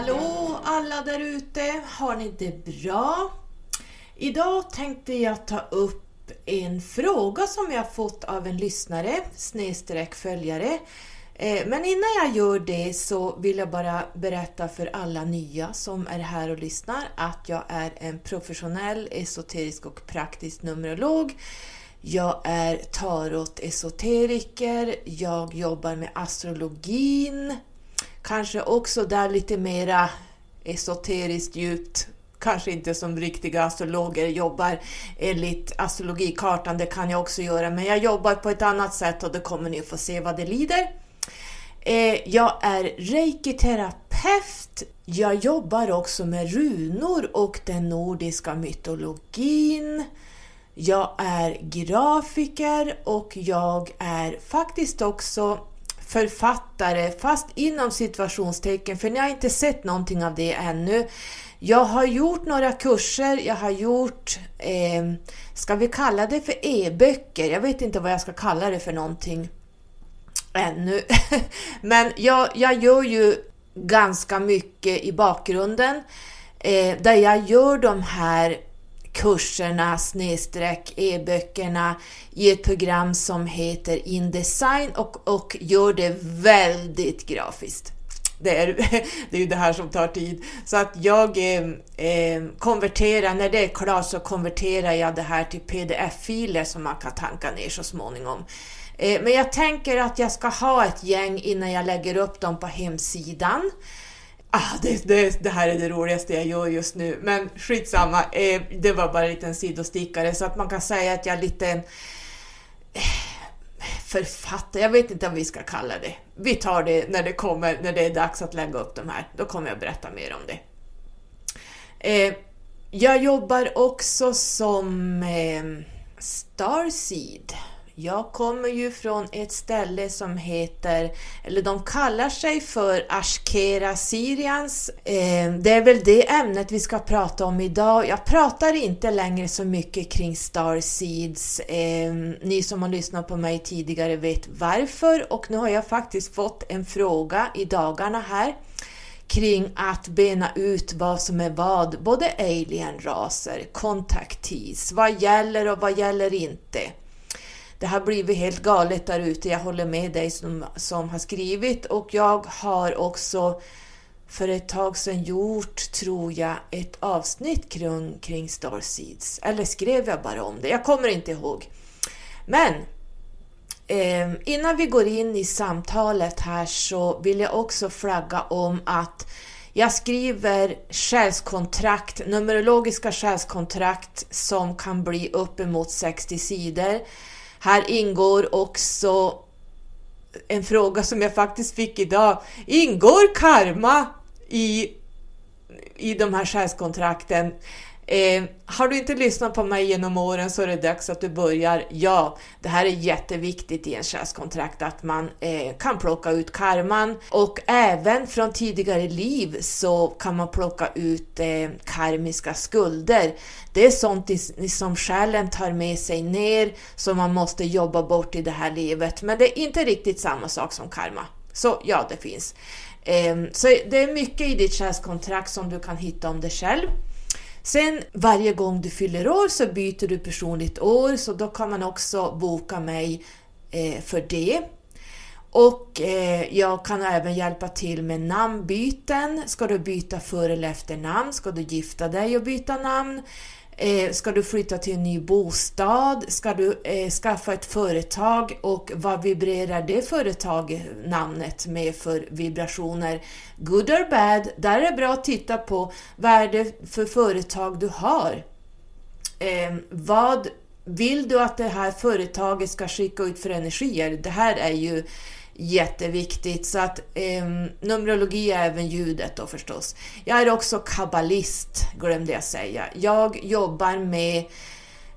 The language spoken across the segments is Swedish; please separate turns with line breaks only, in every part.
Hallå alla där ute! Har ni det bra? Idag tänkte jag ta upp en fråga som jag fått av en lyssnare, snedstreck följare. Eh, men innan jag gör det så vill jag bara berätta för alla nya som är här och lyssnar att jag är en professionell esoterisk och praktisk numerolog. Jag är tarot-esoteriker, jag jobbar med astrologin, kanske också där lite mera esoteriskt djupt kanske inte som riktiga astrologer jobbar enligt astrologikartan, det kan jag också göra, men jag jobbar på ett annat sätt och det kommer ni att få se vad det lider. Eh, jag är reiki-terapeut. Jag jobbar också med runor och den nordiska mytologin. Jag är grafiker och jag är faktiskt också författare, fast inom situationstecken, för ni har inte sett någonting av det ännu. Jag har gjort några kurser, jag har gjort, eh, ska vi kalla det för e-böcker? Jag vet inte vad jag ska kalla det för någonting ännu. Men jag, jag gör ju ganska mycket i bakgrunden eh, där jag gör de här kurserna snedstreck e-böckerna i ett program som heter Indesign och, och gör det väldigt grafiskt. Det är, det är ju det här som tar tid. Så att jag eh, eh konverterar, när det är klart så konverterar jag det här till pdf-filer som man kan tanka ner så småningom. Eh, men jag tänker att jag ska ha ett gäng innan jag lägger upp dem på hemsidan. Ah, det, det, det här är det roligaste jag gör just nu, men skitsamma. Eh, det var bara en liten sidostickare så att man kan säga att jag är lite en eh, författare, jag vet inte om vi ska kalla det. Vi tar det när det kommer, när det är dags att lägga upp de här. Då kommer jag berätta mer om det. Eh, jag jobbar också som eh, Starseed jag kommer ju från ett ställe som heter, eller de kallar sig för Ashkera Syrians. Eh, det är väl det ämnet vi ska prata om idag. Jag pratar inte längre så mycket kring Starseeds. Eh, ni som har lyssnat på mig tidigare vet varför och nu har jag faktiskt fått en fråga i dagarna här kring att bena ut vad som är vad, både alienraser, kontaktis, vad gäller och vad gäller inte det har blivit helt galet där ute. Jag håller med dig som, som har skrivit och jag har också för ett tag sedan gjort, tror jag, ett avsnitt kring, kring Starseeds. Eller skrev jag bara om det? Jag kommer inte ihåg. Men eh, innan vi går in i samtalet här så vill jag också flagga om att jag skriver själskontrakt, numerologiska själskontrakt som kan bli uppemot 60 sidor. Här ingår också en fråga som jag faktiskt fick idag. Ingår karma i, i de här själskontrakten? Eh, har du inte lyssnat på mig genom åren så är det dags att du börjar. Ja, det här är jätteviktigt i en själskontrakt att man eh, kan plocka ut karman och även från tidigare liv så kan man plocka ut eh, karmiska skulder. Det är sånt som själen tar med sig ner som man måste jobba bort i det här livet. Men det är inte riktigt samma sak som karma. Så ja, det finns. Ehm, så det är mycket i ditt själskontrakt som du kan hitta om dig själv. Sen varje gång du fyller år så byter du personligt år, så då kan man också boka mig eh, för det. Och eh, jag kan även hjälpa till med namnbyten. Ska du byta för eller efternamn? Ska du gifta dig och byta namn? Eh, ska du flytta till en ny bostad? Ska du eh, skaffa ett företag och vad vibrerar det företagnamnet med för vibrationer? Good or bad? Där är det bra att titta på vad är det för företag du har? Eh, vad vill du att det här företaget ska skicka ut för energier? Det här är ju jätteviktigt. Så att eh, Numerologi är även ljudet då förstås. Jag är också kabbalist, glömde jag säga. Jag jobbar med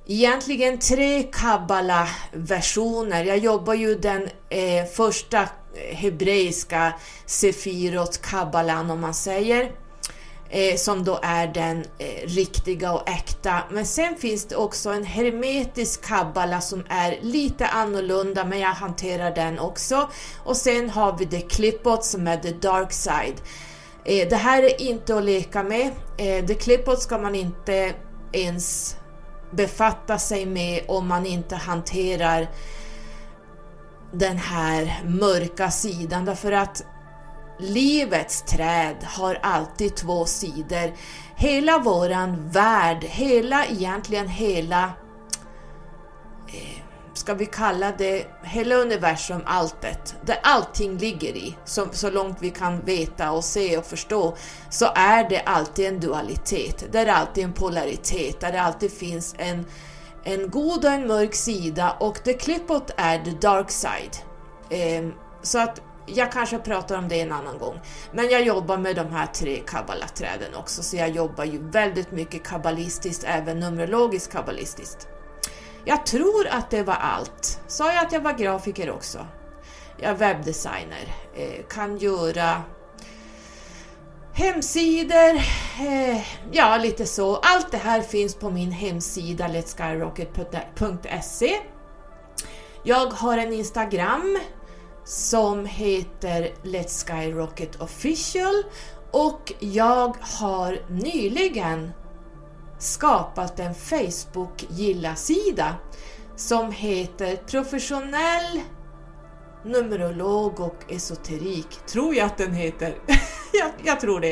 egentligen tre kabbala-versioner. Jag jobbar ju den eh, första hebreiska Sefirot kabbalan om man säger eh, som då är den eh, riktiga och äkta. Men sen finns det också en hermetisk kabbala som är lite annorlunda, men jag hanterar den också. Och sen har vi the klippot som är the dark side. Eh, det här är inte att leka med. Eh, The klippot ska man inte ens befatta sig med om man inte hanterar den här mörka sidan därför att livets träd har alltid två sidor. Hela våran värld, hela egentligen hela eh, ska vi kalla det hela universum, alltet, där allting ligger i, så, så långt vi kan veta och se och förstå, så är det alltid en dualitet, där det alltid en polaritet, där det alltid finns en, en god och en mörk sida och the clipot är the dark side. Ehm, så att jag kanske pratar om det en annan gång. Men jag jobbar med de här tre kabbalaträden också, så jag jobbar ju väldigt mycket kabbalistiskt, även numerologiskt kabbalistiskt. Jag tror att det var allt. Sa jag att jag var grafiker också? Jag är webbdesigner, eh, kan göra hemsidor, eh, ja lite så. Allt det här finns på min hemsida letskyrocket.se. Jag har en Instagram som heter Let's Skyrocket Official och jag har nyligen skapat en Facebook-gilla-sida som heter Professionell Numerolog och esoterik, tror jag att den heter. jag, jag, tror det.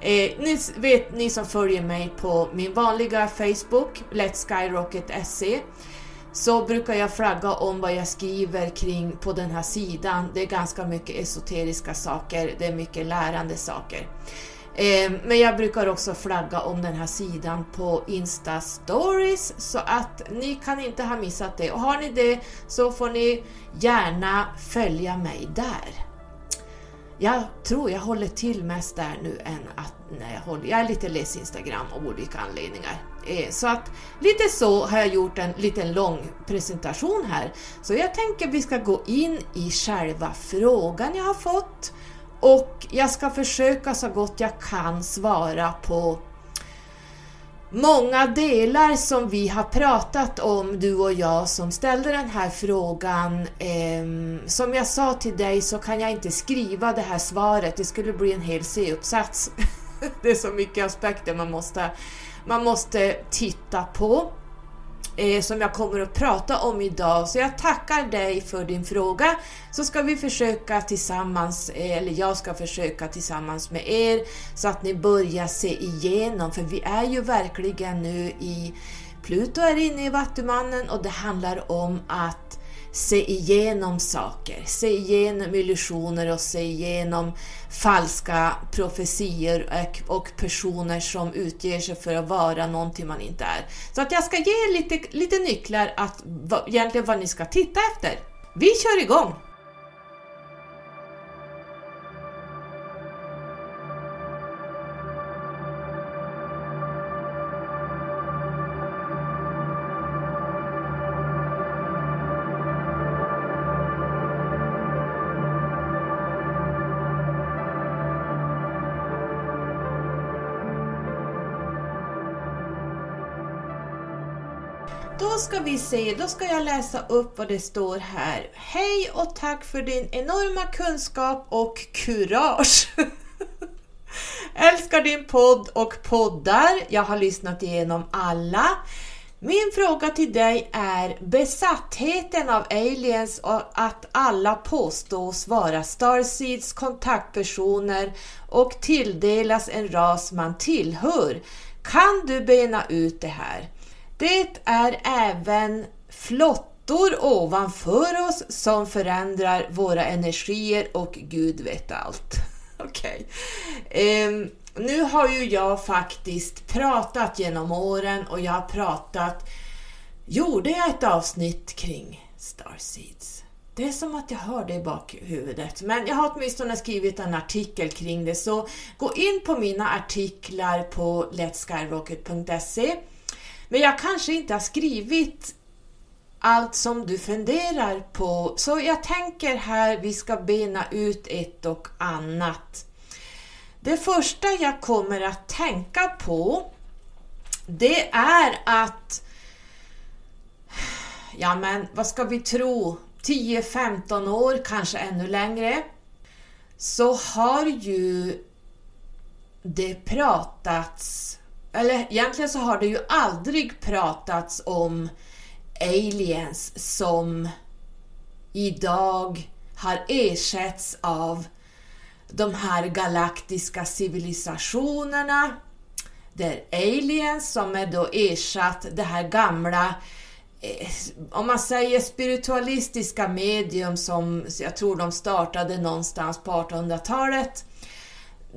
Eh, ni vet ni som följer mig på min vanliga Facebook, Let's Skyrocket.se så brukar jag flagga om vad jag skriver kring på den här sidan. Det är ganska mycket esoteriska saker, det är mycket lärande saker. Ehm, men jag brukar också flagga om den här sidan på Insta Stories så att ni kan inte ha missat det. Och har ni det så får ni gärna följa mig där. Jag tror jag håller till mest där nu än att när jag håller. Jag är lite less Instagram av olika anledningar. Eh, så att lite så har jag gjort en liten lång presentation här. Så jag tänker vi ska gå in i själva frågan jag har fått och jag ska försöka så gott jag kan svara på många delar som vi har pratat om, du och jag som ställde den här frågan. Eh, som jag sa till dig så kan jag inte skriva det här svaret, det skulle bli en hel C-uppsats. det är så mycket aspekter man måste, man måste titta på eh, som jag kommer att prata om idag. Så jag tackar dig för din fråga. Så ska vi försöka tillsammans, eh, eller jag ska försöka tillsammans med er, så att ni börjar se igenom, för vi är ju verkligen nu i Pluto är inne i Vattumannen och det handlar om att se igenom saker, se igenom illusioner och se igenom falska profetier och, personer som utger sig för att vara någonting man inte är. Så att jag ska ge lite, lite nycklar att egentligen vad ni ska titta efter. Vi kör igång! Ska vi se, då ska jag läsa upp vad det står här. Hej och tack för din enorma kunskap och kurage. Älskar din podd och poddar. Jag har lyssnat igenom alla. Min fråga till dig är besattheten av aliens och att alla påstås vara Starseeds kontaktpersoner och tilldelas en ras man tillhör. Kan du bena ut det här? Det är även flottor ovanför oss som förändrar våra energier och Gud vet allt. Okej. Okay. Um, nu har ju jag faktiskt pratat genom åren och jag har pratat, gjorde jag ett avsnitt kring Starseeds. Det är som att jag hör det i bakhuvudet, men jag har åtminstone skrivit en artikel kring det, så gå in på mina artiklar på letskyrocket.se men jag kanske inte har skrivit allt som du funderar på, så jag tänker här vi ska bena ut ett och annat. Det första jag kommer att tänka på det är att, ja men vad ska vi tro, 10-15 år, kanske ännu längre, så har ju det pratats, eller egentligen så har det ju aldrig pratats om aliens som idag har ersatts av de här galaktiska civilisationerna. Det är aliens som är då ersatt det här gamla eh, om man säger spiritualistiska medium som jag tror de startade någonstans på 1800-talet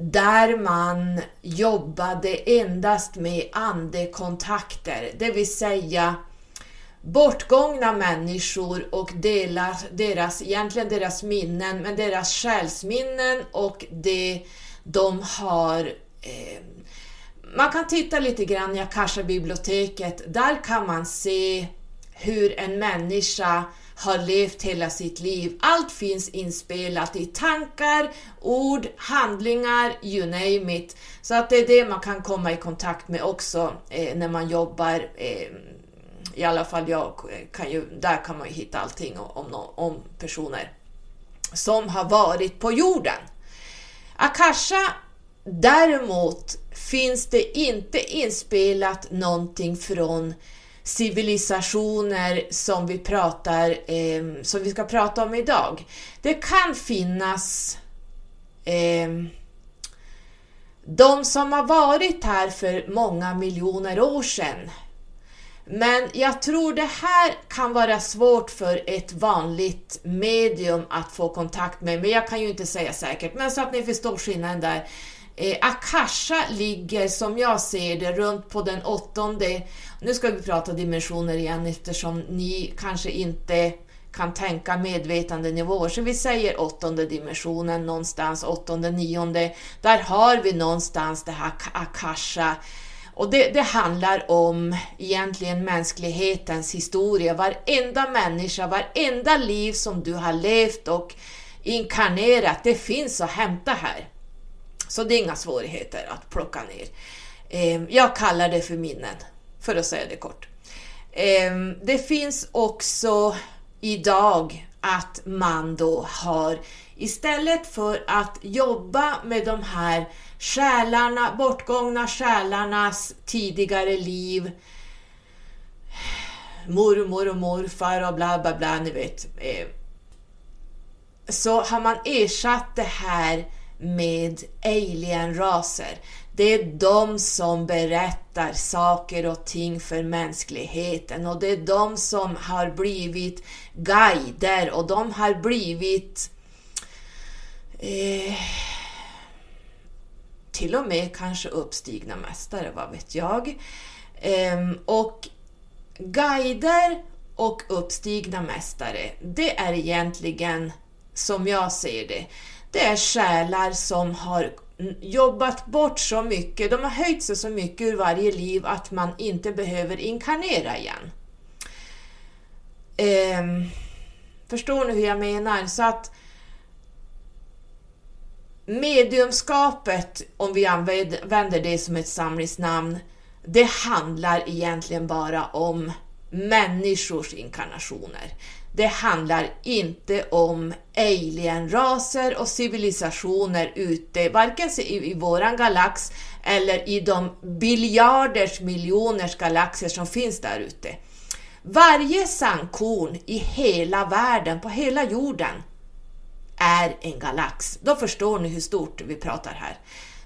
där man jobbade endast med andekontakter, det vill säga bortgångna människor och deras, deras, egentligen deras minnen, men deras själsminnen och det de har eh, man kan titta lite grann i Akasha-biblioteket. Där kan man se hur en människa har levt hela sitt liv. Allt finns inspelat i tankar, ord, handlingar, you name it. Så att det är det man kan komma i kontakt med också eh, när man jobbar eh, i alla fall jag eh, kan ju, där kan man ju hitta allting om, om, om personer som har varit på jorden. Akasha däremot finns det inte inspelat någonting från civilisationer som vi pratar, eh, som vi ska prata om idag. Det kan finnas eh, de som har varit här för många miljoner år sedan men jag tror det här kan vara svårt för ett vanligt medium att få kontakt med, men jag kan ju inte säga säkert. Men så att ni förstår skillnaden där. Eh, Akasha ligger som jag ser det runt på den åttonde, nu ska vi prata dimensioner igen eftersom ni kanske inte kan tänka medvetandenivåer, så vi säger åttonde dimensionen någonstans, åttonde, nionde, där har vi någonstans det här Akasha och det, det, handlar om egentligen mänsklighetens historia. Varenda människa, varenda liv som du har levt och inkarnerat, det finns att hämta här. Så det är inga svårigheter att plocka ner. Ehm, jag kallar det för minnen, för att säga det kort. Ehm, det finns också idag att man då har istället för att jobba med de här själarna, bortgångna själarnas tidigare liv, mormor och morfar och bla bla bla, ni vet. Ehm, så har man ersatt det här med alienraser. Det är de som berättar saker och ting för mänskligheten och det är de som har blivit guider och de har blivit eh, till och med kanske uppstigna mästare, vad vet jag. Eh, och guider och uppstigna mästare, det är egentligen, som jag ser det, det är själar som har jobbat bort så mycket, de har höjt sig så mycket ur varje liv att man inte behöver inkarnera igen. Eh, förstår ni hur jag menar? Så att Mediumskapet, om vi använder det som ett samlingsnamn, det handlar egentligen bara om människors inkarnationer. Det handlar inte om alienraser och civilisationer ute, varken i, i våran galax eller i de biljarders miljoners galaxer som finns där ute. Varje sandkorn i hela världen, på hela jorden, är en galax. Då förstår ni hur stort vi pratar här.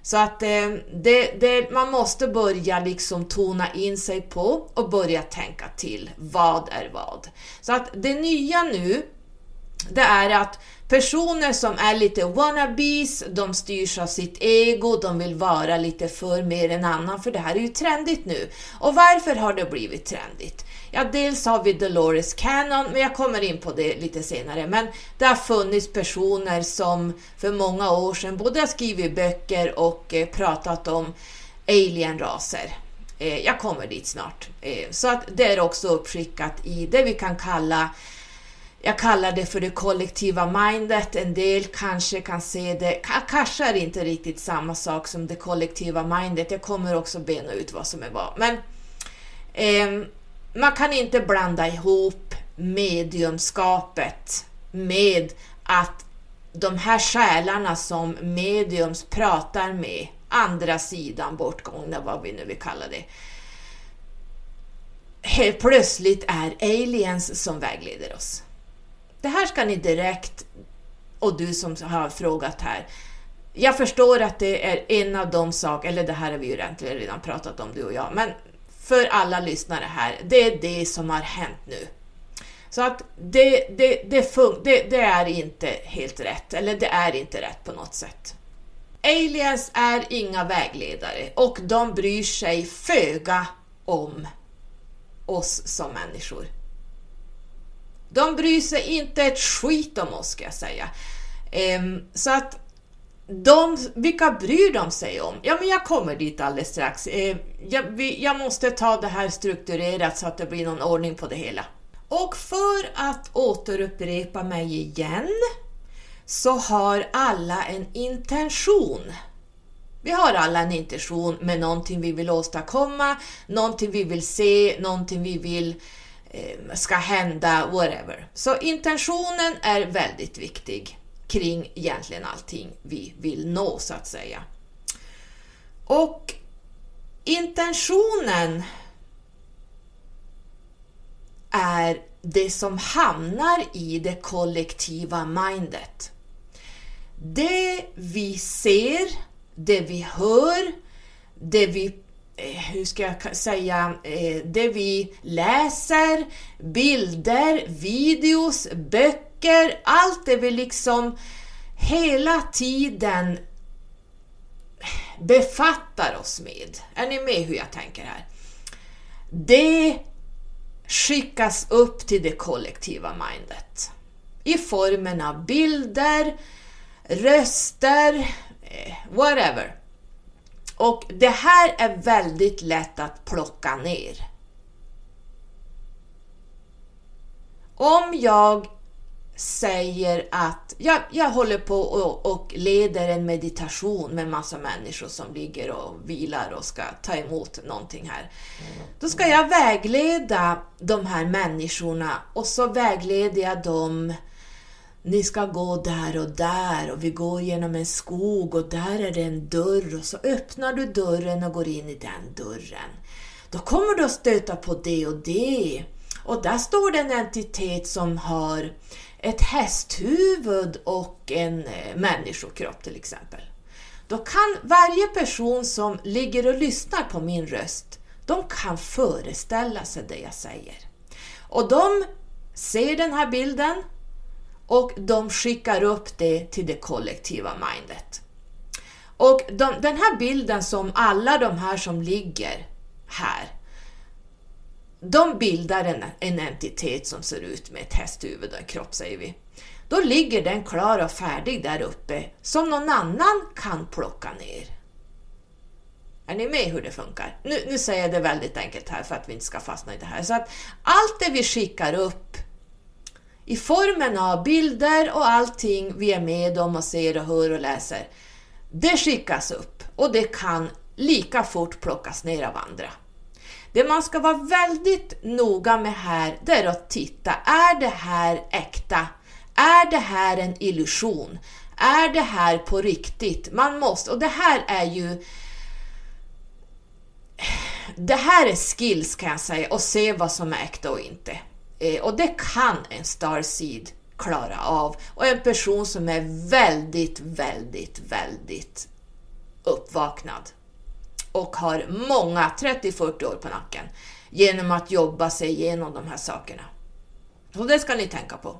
Så att eh, det, det, man måste börja liksom tona in sig på och börja tänka till. Vad är vad? Så att det nya nu, det är att personer som är lite wannabes, de styrs av sitt ego, de vill vara lite för mer än annan, för det här är ju trendigt nu. Och varför har det blivit trendigt? Ja, dels har vi Dolores Cannon, men jag kommer in på det lite senare. Men det har funnits personer som för många år sedan både har skrivit böcker och eh, pratat om alienraser. Eh, jag kommer dit snart. Eh, så att det är också uppskickat i det vi kan kalla jag kallar det för det kollektiva mindet. En del kanske kan se det, kanske är det inte riktigt samma sak som det kollektiva mindet. Jag kommer också bena ut vad som är vad. Men eh, man kan inte blanda ihop mediumskapet med att de här själarna som mediums pratar med andra sidan bortgångna, vad vi nu vill kalla det, helt plötsligt är aliens som vägleder oss. Det här ska ni direkt, och du som har frågat här, jag förstår att det är en av de saker, eller det här har vi ju redan pratat om du och jag, men för alla lyssnare här, det är det som har hänt nu. Så att det, det, det, det, det är inte helt rätt, eller det är inte rätt på något sätt. Aliens är inga vägledare och de bryr sig föga om oss som människor. De bryr sig inte ett skit om oss ska jag säga. Um, så att de, vilka bryr de sig om? Ja, men jag kommer dit alldeles strax. Ehm, jag, vi, jag måste ta det här strukturerat så att det blir någon ordning på det hela. Och för att återupprepa mig igen så har alla en intention. Vi har alla en intention med någonting vi vill åstadkomma, någonting vi vill se, någonting vi vill eh, Eh, ska hända, whatever. Så intentionen är väldigt viktig kring egentligen allting vi vill nå så att säga. Och intentionen är det som hamnar i det kollektiva mindet. Det vi ser, det vi hör, det vi Eh, hur ska jag säga, eh, det vi läser, bilder, videos, böcker, allt det vi liksom hela tiden befattar oss med. Är ni med hur jag tänker här? Det skickas upp till det kollektiva mindet i formen av bilder, röster, eh, whatever. Och det här är väldigt lätt att plocka ner. Om jag säger att jag, jag håller på och, och, leder en meditation med massa människor som ligger och vilar och ska ta emot någonting här. Då ska jag vägleda de här människorna och så vägleder jag dem ni ska gå där och där och vi går genom en skog och där är det en dörr och så öppnar du dörren och går in i den dörren. Då kommer du att stöta på det och det. Och där står det en entitet som har ett hästhuvud och en eh, människokropp till exempel. Då kan varje person som ligger och lyssnar på min röst, de kan föreställa sig det jag säger. Och de ser den här bilden och de skickar upp det till det kollektiva mindet. Och de, den här bilden som alla de här som ligger här, de bildar en, en entitet som ser ut med ett hästhuvud och en kropp säger vi. Då ligger den klar och färdig där uppe som någon annan kan plocka ner. Är ni med hur det funkar? Nu, nu säger jag det väldigt enkelt här för att vi inte ska fastna i det här. Så att allt det vi skickar upp i formen av bilder och allting vi är med om och ser och hör och läser, det skickas upp och det kan lika fort plockas ner av andra. Det man ska vara väldigt noga med här, det är att titta, är det här äkta? Är det här en illusion? Är det här på riktigt? Man måste, och det här är ju det här är skills kan jag säga, och se vad som är äkta och inte. Eh, och det kan en starseed klara av. Och en person som är väldigt, väldigt, väldigt uppvaknad och har många, 30-40 år på nacken, genom att jobba sig igenom de här sakerna. Så det ska ni tänka på.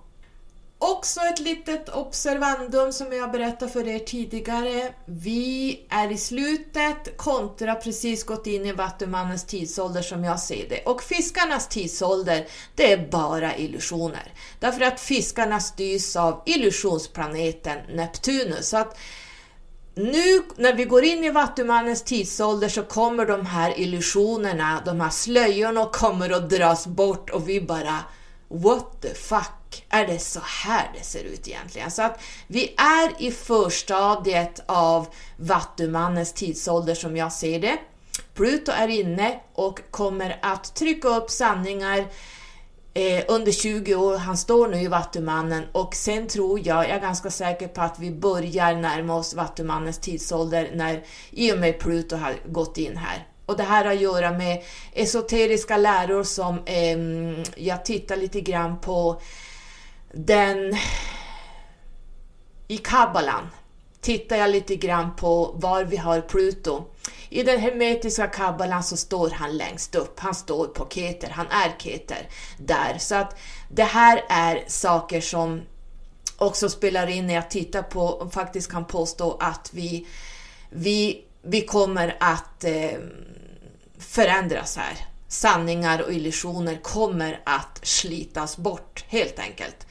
Också ett litet observandum som jag berättade för er tidigare. Vi är i slutet kontra precis gått in i Vattumannens tidsålder som jag ser det. Och fiskarnas tidsålder, det är bara illusioner. Därför att fiskarna styrs av illusionsplaneten Neptunus. Så att nu när vi går in i Vattumannens tidsålder så kommer de här illusionerna, de här slöjorna kommer att dras bort och vi bara What the fuck? Är det så här det ser ut egentligen? Så att vi är i förstadiet av Vattumannens tidsålder som jag ser det. Pluto är inne och kommer att trycka upp sanningar eh, under 20 år. Han står nu i Vattumannen och sen tror jag, jag är ganska säker på att vi börjar närma oss Vattumannens tidsålder när i och med Pluto har gått in här. Och det här har att göra med esoteriska läror som eh, jag tittar lite grann på den i Kabbalan tittar jag lite grann på var vi har Pluto. I den hermetiska kabbalan så står han längst upp, han står på Keter, han är Keter där. Så att det här är saker som också spelar in när jag tittar på och faktiskt kan påstå att vi, vi, vi kommer att eh, förändras här. Sanningar och illusioner kommer att slitas bort helt enkelt.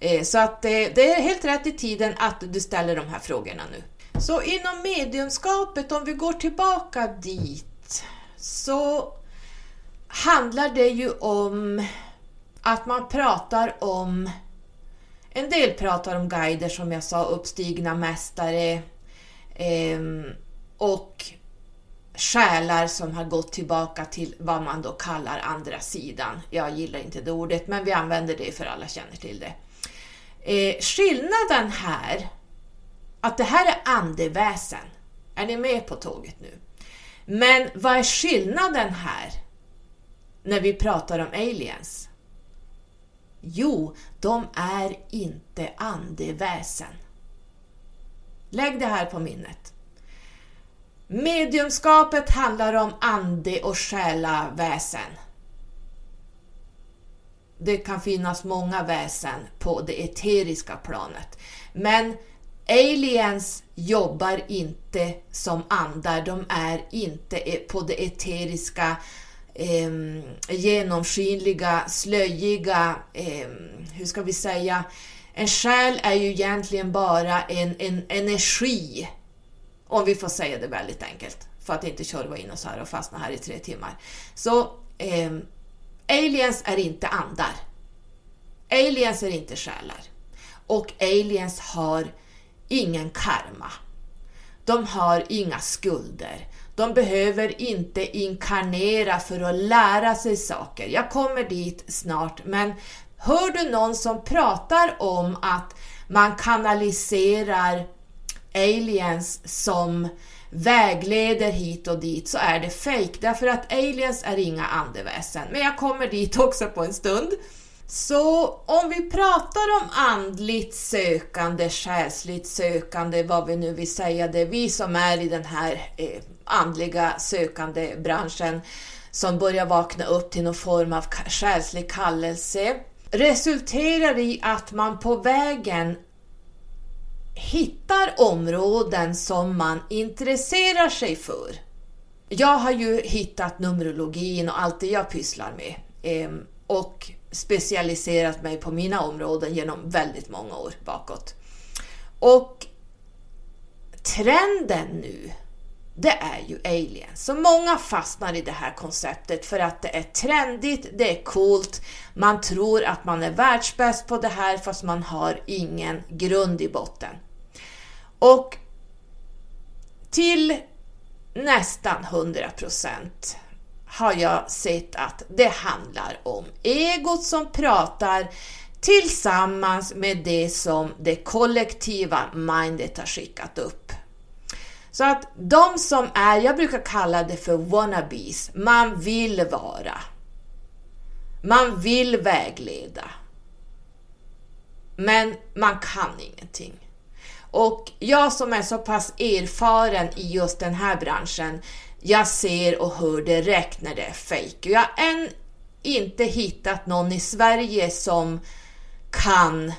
Eh, så att eh, det är helt rätt i tiden att du ställer de här frågorna nu. Så inom mediumskapet, om vi går tillbaka dit, så handlar det ju om att man pratar om en del pratar om guider som jag sa, uppstigna mästare ehm, och själar som har gått tillbaka till vad man då kallar andra sidan. Jag gillar inte det ordet, men vi använder det för alla känner till det. Eh, skillnaden här, att det här är andeväsen. Är ni med på tåget nu? Men vad är skillnaden här när vi pratar om aliens? Jo, de är inte andeväsen. Lägg det här på minnet. Mediumskapet handlar om ande och själaväsen det kan finnas många väsen på det eteriska planet. Men aliens jobbar inte som andar, de är inte e- på det eteriska, eh, genomskinliga, slöjiga, eh, hur ska vi säga, en själ är ju egentligen bara en, en energi, om vi får säga det väldigt enkelt, för att inte tjorva in oss här och fastna här i tre timmar. Så eh, Aliens är inte andar. Aliens är inte själar. Och aliens har ingen karma. De har inga skulder. De behöver inte inkarnera för att lära sig saker. Jag kommer dit snart, men hör du någon som pratar om att man kanaliserar aliens som vägleder hit och dit så är det fake därför att aliens är inga andeväsen. Men jag kommer dit också på en stund. Så om vi pratar om andligt sökande, själsligt sökande, vad vi nu vill säga det, är vi som är i den här eh, andliga sökande branschen som börjar vakna upp till någon form av själslig kallelse, resulterar i att man på vägen hittar områden som man intresserar sig för. Jag har ju hittat Numerologin och allt det jag pysslar med ehm, och specialiserat mig på mina områden genom väldigt många år bakåt. Och trenden nu, det är ju aliens. Så många fastnar i det här konceptet för att det är trendigt, det är coolt, man tror att man är världsbäst på det här fast man har ingen grund i botten. Och till nästan 100% har jag sett att det handlar om egot som pratar tillsammans med det som det kollektiva mindet har skickat upp. Så att de som är, jag brukar kalla det för wannabes, man vill vara. Man vill vägleda. Men man kan ingenting. Och jag som är så pass erfaren i just den här branschen, jag ser och hör direkt när det är fejk. Jag har än inte hittat någon i Sverige som kan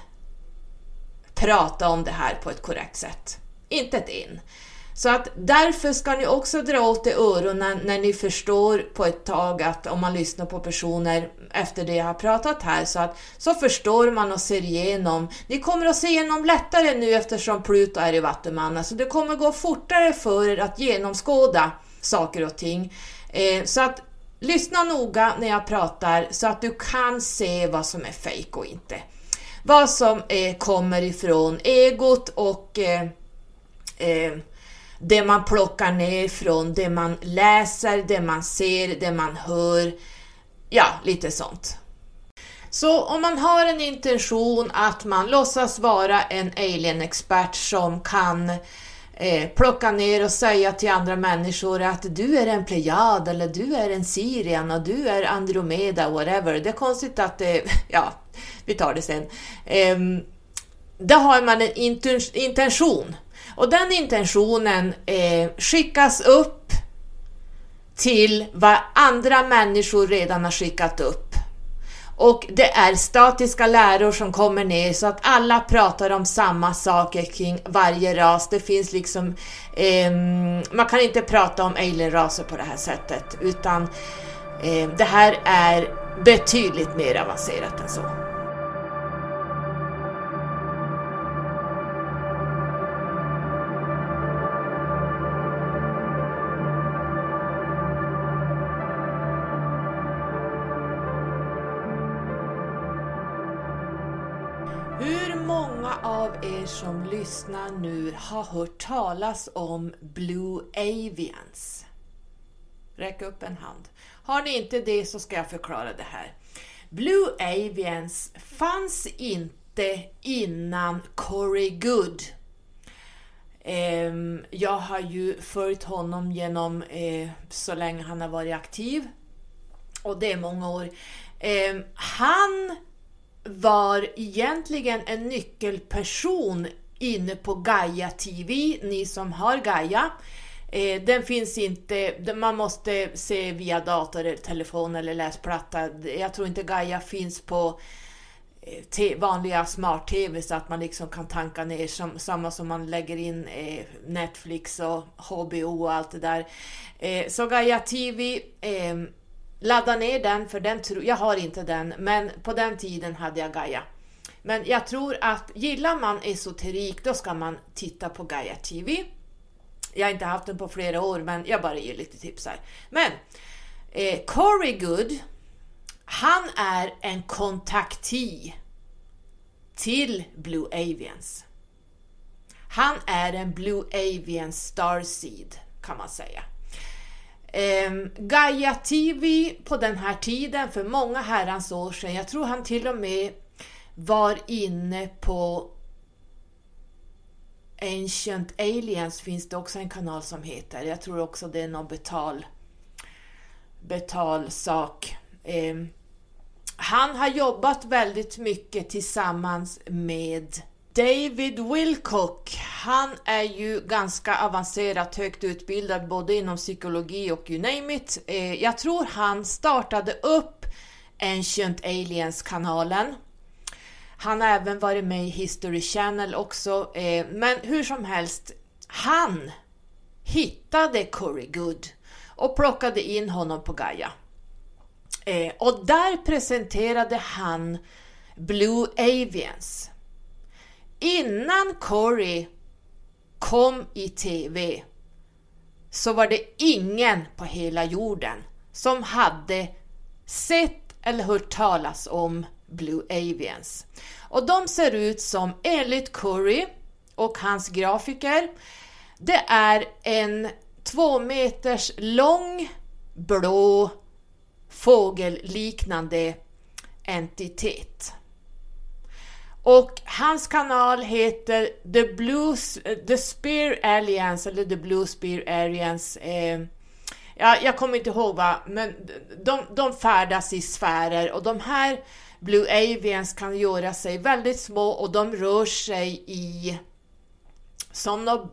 prata om det här på ett korrekt sätt. Inte ett in. Så att därför ska ni också dra åt er öronen när ni förstår på ett tag att om man lyssnar på personer efter det jag har pratat här så att så förstår man och ser igenom. Ni kommer att se igenom lättare nu eftersom Pluto är i Vattumannen så det kommer gå fortare för er att genomskåda saker och ting. Eh, så att lyssna noga när jag pratar så att du kan se vad som är fejk och inte. Vad som eh, kommer ifrån egot och eh, eh det man plockar ner från det man läser, det man ser, det man hör. Ja, lite sånt. Så om man har en intention att man låtsas vara en alien-expert som kan eh, plocka ner och säga till andra människor att du är en plejad eller du är en Sirian och du är Andromeda, whatever. Det är konstigt att det, ja, vi tar det sen. Eh, då har man en intention och den intentionen eh, skickas upp till vad andra människor redan har skickat upp. Och det är statiska läror som kommer ner så att alla pratar om samma saker kring varje ras. Det finns liksom, eh, man kan inte prata om alienraser på det här sättet utan eh, det här är betydligt mer avancerat än så. Av er som lyssnar nu har hört talas om Blue Avians? Räck upp en hand. Har ni inte det så ska jag förklara det här. Blue Avians fanns inte innan Corey Good. Ehm, jag har ju följt honom genom eh, så länge han har varit aktiv. Och det är många år. Ehm, han var egentligen en nyckelperson inne på Gaia TV, ni som har Gaia. Eh, den finns inte, man måste se via dator, telefon eller läsplatta. Jag tror inte Gaia finns på eh, vanliga smart-tv så att man liksom kan tanka ner som, samma som man lägger in eh, Netflix och HBO och allt det där. Eh, så Gaia TV ehm, ladda ner den, för den tro, jag har inte den, men på den tiden hade jag Gaia. Men jag tror att gillar man esoterik, då ska man titta på Gaia TV. Jag har inte haft den på flera år, men jag bara ger lite tips här. Men eh, Corey Good, han är en kontakti till Blue Avians. Han är en Blue Avian Starseed kan man säga. Eh, Gaia TV på den här tiden, för många herrans år sedan, jag tror han till och med var inne på Ancient Aliens finns det också en kanal som heter. Jag tror också det är någon betal, betalsak. Eh, han har jobbat väldigt mycket tillsammans med David Wilcock, han är ju ganska avancerat högt utbildad både inom psykologi och you name it. Eh, jag tror han startade upp Ancient Aliens-kanalen. Han har även varit med i History Channel också, eh, men hur som helst, han hittade Curry Good och plockade in honom på Gaia. Eh, och där presenterade han Blue Avians innan Corey kom i TV så var det ingen på hela jorden som hade sett eller hört talas om Blue Avians. Och de ser ut som, enligt Curry och hans grafiker, det är en två meters lång blå fågelliknande entitet. Och hans kanal heter The, Blues, The Spear Alliance, eller The Blue Spear Alliance. Eh, ja, jag kommer inte ihåg vad, men de, de färdas i sfärer och de här Blue Avians kan göra sig väldigt små och de rör sig i som de,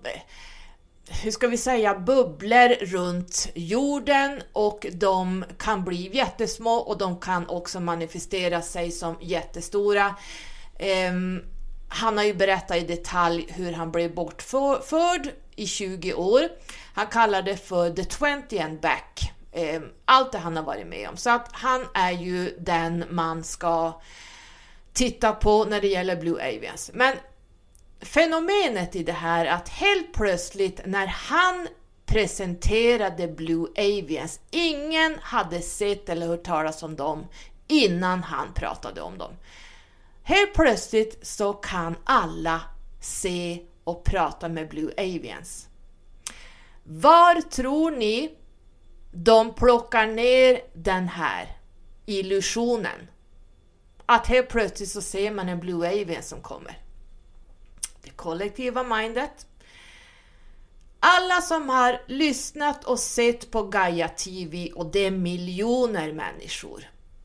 hur ska vi säga, bubblor runt jorden och de kan bli jättesmå och de kan också manifestera sig som jättestora. Um, han har ju berättat i detalj hur han blev bortförd i 20 år. Han kallar det för the 20 and back. Um, allt det han har varit med om. Så att han är ju den man ska titta på när det gäller Blue Avians. Men fenomenet i det här att helt plötsligt när han presenterade Blue Avians, ingen hade sett eller hört talas om dem innan han pratade om dem. Helt plötsligt så kan alla se och prata med Blue Avians. Var tror ni de plockar ner den här illusionen? att helt plötsligt så ser man en Blue Avian som kommer. Det kollektiva mindet. Alla som har lyssnat och sett på Gaia TV och det är miljoner människor.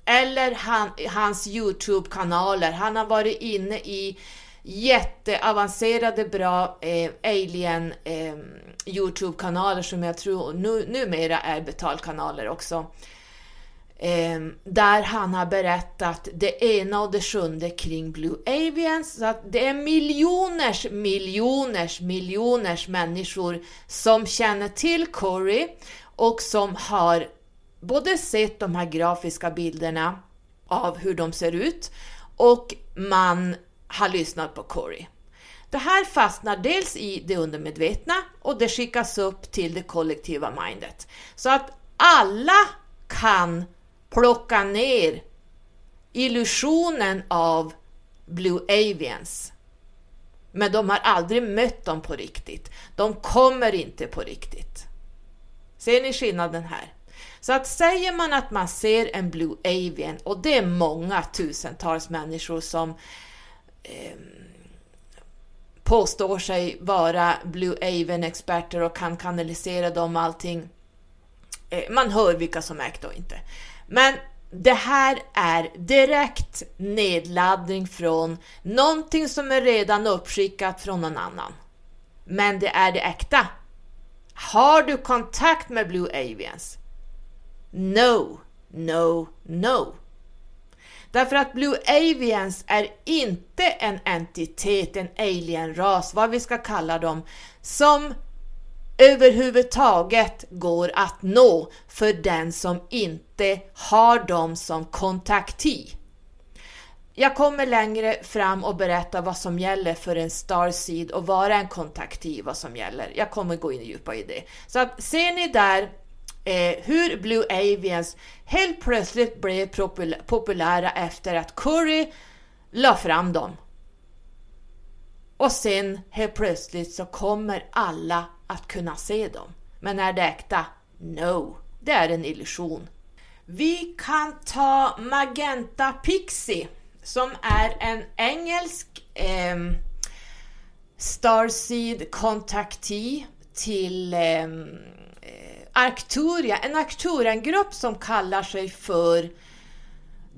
Eller han, hans Youtube-kanaler. Han har varit inne i jätteavancerade bra eh, alien eh, Youtube-kanaler som jag tror nu, numera är betalkanaler också. Eh, där han har berättat det ena och det sjunde kring Blue Avians. Så att det är miljoners, miljoners, miljoners människor som känner till Corey och som har både sett de här grafiska bilderna av hur de ser ut och man har lyssnat på Corey. Det här fastnar dels i det undermedvetna och det skickas upp till det kollektiva mindet. Så att alla kan plocka ner illusionen av Blue Avians. Men de har aldrig mött dem på riktigt. De kommer inte på riktigt. Ser ni skillnaden här? Så att säger man att man ser en Blue Avian, och det är många tusentals människor som eh, påstår sig vara Blue Avian-experter och kan kanalisera dem allting. Eh, man hör vilka som ägt och inte. Men det här är direkt nedladdning från någonting som är redan uppskickat från någon annan. Men det är det äkta. Har du kontakt med Blue Avians? No, no, no. Därför att Blue Avians är inte en entitet, en alienras, vad vi ska kalla dem, som överhuvudtaget går att nå för den som inte har dem som kontakti. Jag kommer längre fram och berätta vad som gäller för en Starseed och vara en kontakti, vad som gäller. Jag kommer gå in djupare i det. Så att ser ni där eh, hur Blue Avians helt plötsligt blev populära efter att Curry la fram dem. Och sen helt plötsligt så kommer alla att kunna se dem. Men är det äkta? No, det är en illusion. Vi kan ta Magenta Pixie som är en engelsk eh, Starseed kontaktee till eh, Arcturia, en Arcturian-grupp som kallar sig för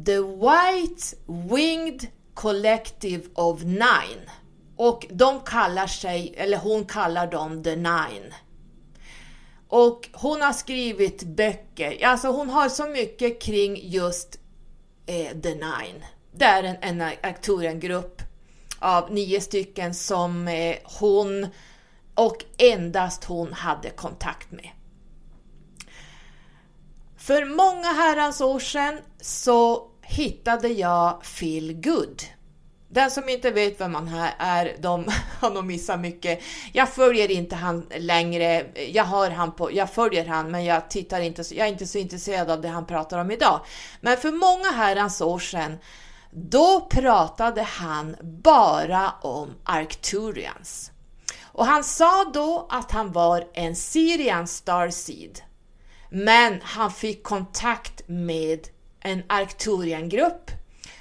The White Winged Collective of Nine. Och de kallar sig, eller hon kallar dem The Nine. Och hon har skrivit böcker, alltså hon har så mycket kring just eh, The Nine. Det är en, en Arcturian-grupp av nio stycken som eh, hon och endast hon hade kontakt med. För många herrans år sedan så hittade jag Phil Good. Den som inte vet vem han är, de har nog missat mycket. Jag följer inte han längre. Jag, har han på, jag följer han, men jag, tittar inte, jag är inte så intresserad av det han pratar om idag. Men för många herrans år sedan, då pratade han bara om Arcturians. Och han sa då att han var en Syrian Starseed. Men han fick kontakt med en Arcturian-grupp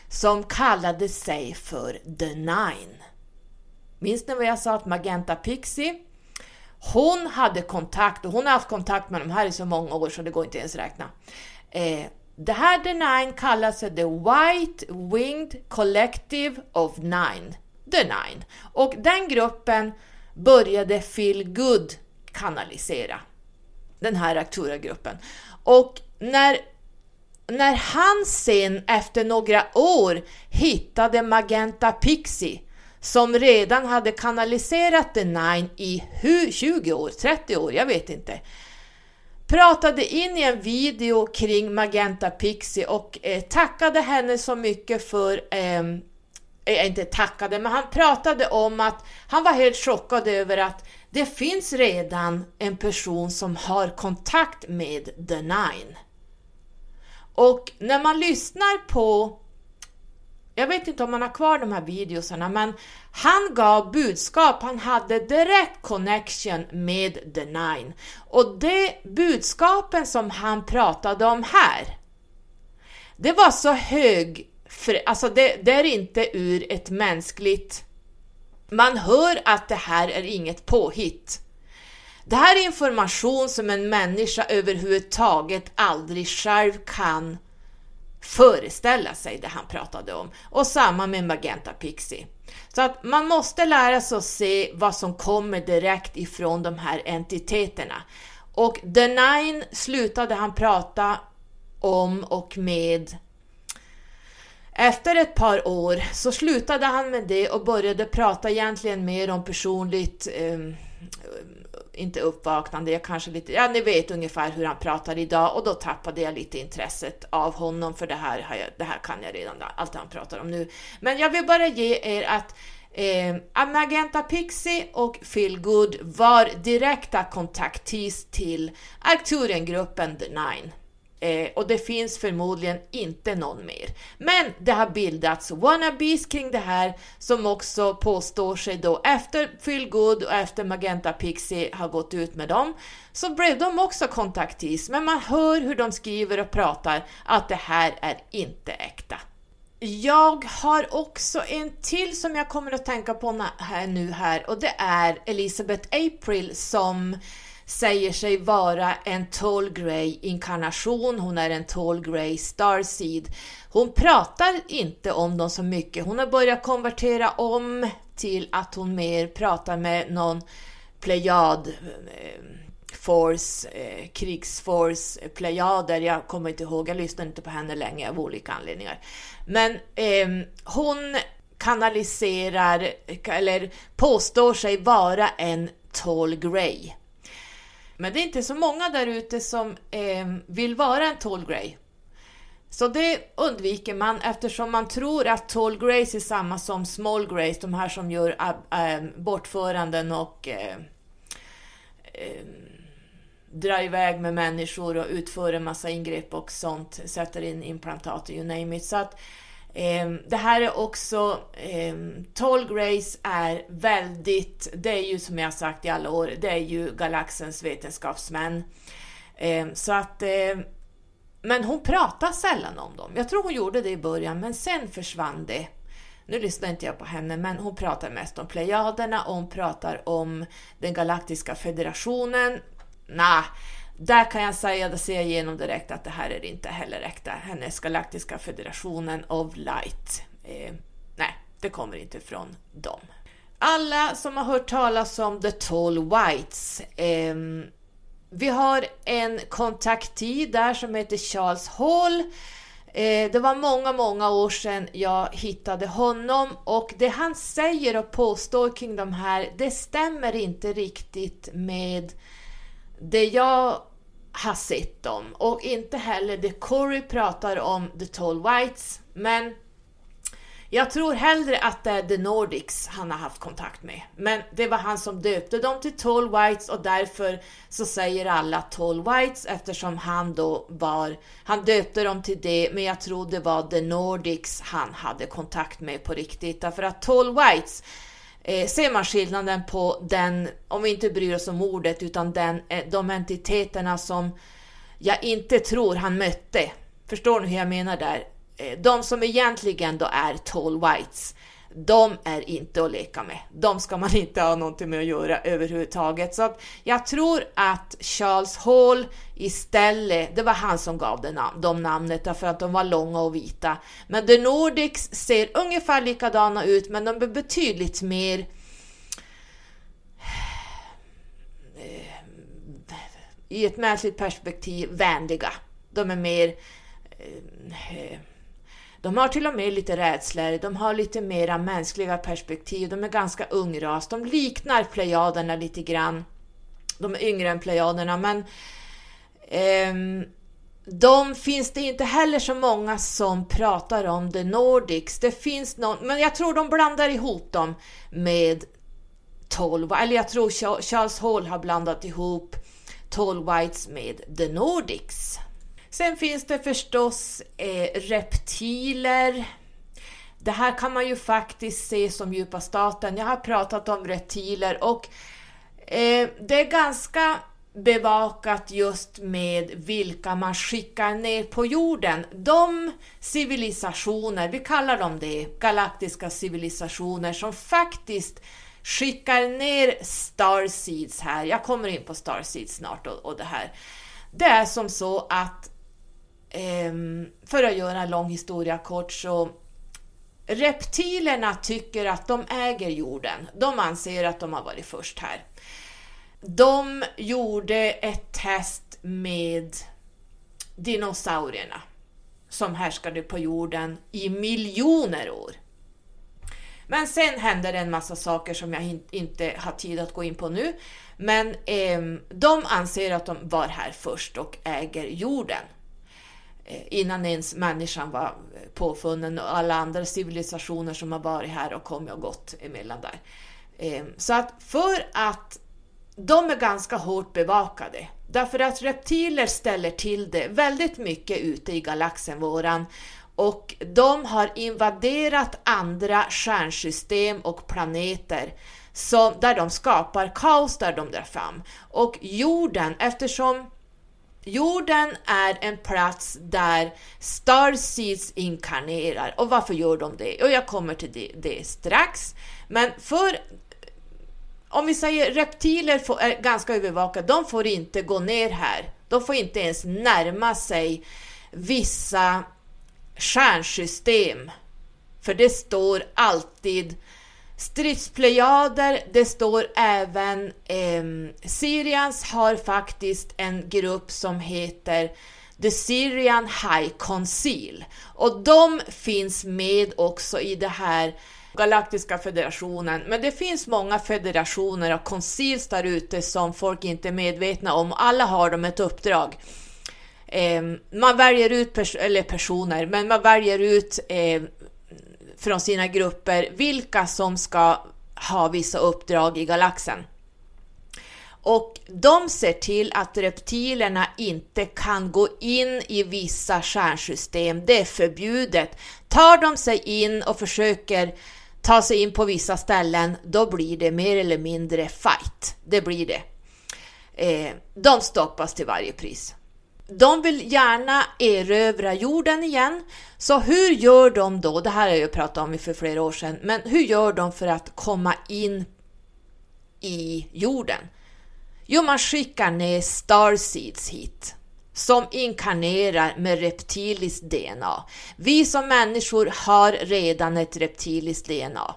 som kallade sig för The Nine. Minns ni vad jag sa att Magenta Pixie? Hon hade kontakt, och hon har haft kontakt med de här i så många år så det går inte ens räkna. Eh, det här The Nine kallas The White Winged Collective of Nine. The Nine. Och den gruppen började feel Good kanalisera den här Actura-gruppen. Och när, när han sen efter några år hittade Magenta Pixie som redan hade kanaliserat The Nine i 20 år, 30 år, jag vet inte pratade in i en video kring Magenta Pixie och eh, tackade henne så mycket för ehm, eh, inte tackade, men han pratade om att han var helt chockad över att det finns redan en person som har kontakt med The Nine. Och när man lyssnar på, jag vet inte om man har kvar de här videosarna, men han gav budskap, han hade direkt connection med The Nine. Och det budskapen som han pratade om här, det var så hög alltså det, det är inte ur ett mänskligt... Man hör att det här är inget påhitt. Det här är information som en människa överhuvudtaget aldrig själv kan föreställa sig det han pratade om. Och samma med Magenta Pixie. Så att man måste lära sig att se vad som kommer direkt ifrån de här entiteterna. Och The Nine slutade han prata om och med efter ett par år så slutade han med det och började prata egentligen mer om personligt eh, inte uppvaknande, jag kanske lite, ja ni vet ungefär hur han pratar idag och då tappade jag lite intresset av honom för det här, har jag, det här kan jag redan, allt han pratar om nu. Men jag vill bara ge er att eh, Magenta Pixie och Feelgood var direkta kontaktis till Arcturian-gruppen The Nine. Eh, och det finns förmodligen inte någon mer. Men det har bildats wannabes kring det här som också påstår sig då efter Feelgood och efter Magenta Pixie har gått ut med dem så blev de också kontaktis. Men man hör hur de skriver och pratar att det här är inte äkta. Jag har också en till som jag kommer att tänka på här nu här och det är Elizabeth April som säger sig vara en Tall Grey inkarnation, hon är en Tall Grey Starseed. Hon pratar inte om dem så mycket, hon har börjat konvertera om till att hon mer pratar med någon plejad eh, Force, eh, krigsforce, plejader, jag kommer inte ihåg, jag lyssnar inte på henne länge av olika anledningar. Men eh, hon kanaliserar, eller påstår sig vara en Tall Grey. Men det är inte så många där ute som eh, vill vara en tall grey. Så det undviker man eftersom man tror att tall greys är samma som small greys, de här som gör äh, bortföranden och äh, äh, drar iväg med människor och utför en massa ingrepp och sånt, sätter in implantat, you name it. Så att Ehm, det här är också, ehm, Tall Grace är väldigt, det är ju som jag sagt i alla år, det är ju galaxens vetenskapsmän. Ehm, så att, men hon pratar sällan om dem. Jag tror hon gjorde det i början, men sen försvann det. Nu lyssnar inte jag på henne, men hon pratar mest om Plejaderna och hon pratar om den galaktiska federationen. Nah, där kan jag säga, det ser jag igenom direkt att det här är inte heller äkta. Hennes galaktiska federationen of light. Eh, nej, det kommer inte från dem. Alla som har hört talas om The Tall Whites. Eh, vi har en kontaktid där som heter Charles Hall. Eh, det var många, många år sedan jag hittade honom och det han säger och påstår kring de här, det stämmer inte riktigt med det jag har sett dem och inte heller det Corey pratar om The Tall Whites men jag tror hellre att det är The Nordics han har haft kontakt med. Men det var han som döpte dem till Tall Whites och därför så säger alla Tall Whites eftersom han då var, han döpte dem till det men jag tror det var The Nordics han hade kontakt med på riktigt. Därför att Tall Whites Eh, ser man skillnaden på den, om vi inte bryr oss om ordet, utan den, eh, de entiteterna som jag inte tror han mötte. Förstår ni hur jag menar där? Eh, de som egentligen då är tall whites, de är inte att leka med. De ska man inte ha någonting med att göra överhuvudtaget. Så jag tror att Charles Hall istället, det var han som gav det nam de namnet därför att de var långa och vita. Men The Nordics ser ungefär likadana ut men de är betydligt mer eh, i ett mänskligt perspektiv vänliga. De är mer eh, de har till och med lite rädslor, de har lite mera mänskliga perspektiv, de är ganska ungras, de liknar plejaderna lite grann. De är yngre än plejaderna, men eh, de finns det inte heller så många som pratar om The Nordics. Det finns någon, men jag tror de blandar ihop dem med 12, eller jag tror Charles Hall har blandat ihop Tall Whites med The Nordics. Sen finns det förstås eh, reptiler. Det här kan man ju faktiskt se som djupa staten. Jag har pratat om reptiler och eh, det är ganska bevakat just med vilka man skickar ner på jorden. De civilisationer, vi kallar dem det, galaktiska civilisationer som faktiskt skickar ner starseeds här. Jag kommer in på starseeds snart och, och det här. Det är som så att, Ehm, för att göra en lång historia kort, så reptilerna tycker att de äger jorden. De anser att de har varit först här. De gjorde ett test med dinosaurierna som härskade på jorden i miljoner år. Men sen hände det en massa saker som jag inte har tid att gå in på nu. Men eh, de anser att de var här först och äger jorden. Eh, innan ens människan var påfunnen och alla andra civilisationer som har varit här och kommit och gått emellan där. Ehm, så att för att de är ganska hårt bevakade. Därför att reptiler ställer till det väldigt mycket ute i galaxen våran och de har invaderat andra stjärnsystem och planeter som, där de skapar kaos där de drar fram. Och jorden, eftersom jorden är en plats där Starseeds inkarnerar. Och varför gör de det? Och jag kommer till det, det strax. Men för om vi säger reptiler får, är ganska övervakade, de får inte gå ner här. De får inte ens närma sig vissa stjärnsystem. För det står alltid stridsplejader, det står även eh, Syrians har faktiskt en grupp som heter The Syrian High Council och de finns med också i det här Galaktiska federationen. Men det finns många federationer och koncils där ute som folk inte är medvetna om. Alla har de ett uppdrag. Eh, man väljer ut pers eller personer, men man väljer ut eh, från sina grupper vilka som ska ha vissa uppdrag i galaxen. Och de ser till att reptilerna inte kan gå in i vissa stjärnsystem. Det är förbjudet. Tar de sig in och försöker ta sig in på vissa ställen, då blir det mer eller mindre fight. Det blir det. Eh, de stoppas till varje pris. De vill gärna erövra jorden igen. Så hur gör de då? Det här har jag pratat om för flera år sedan. Men hur gör de för att komma in i jorden? Jo, man skickar ner starseeds hit som inkarnerar med reptiliskt DNA. Vi som människor har redan ett reptiliskt DNA.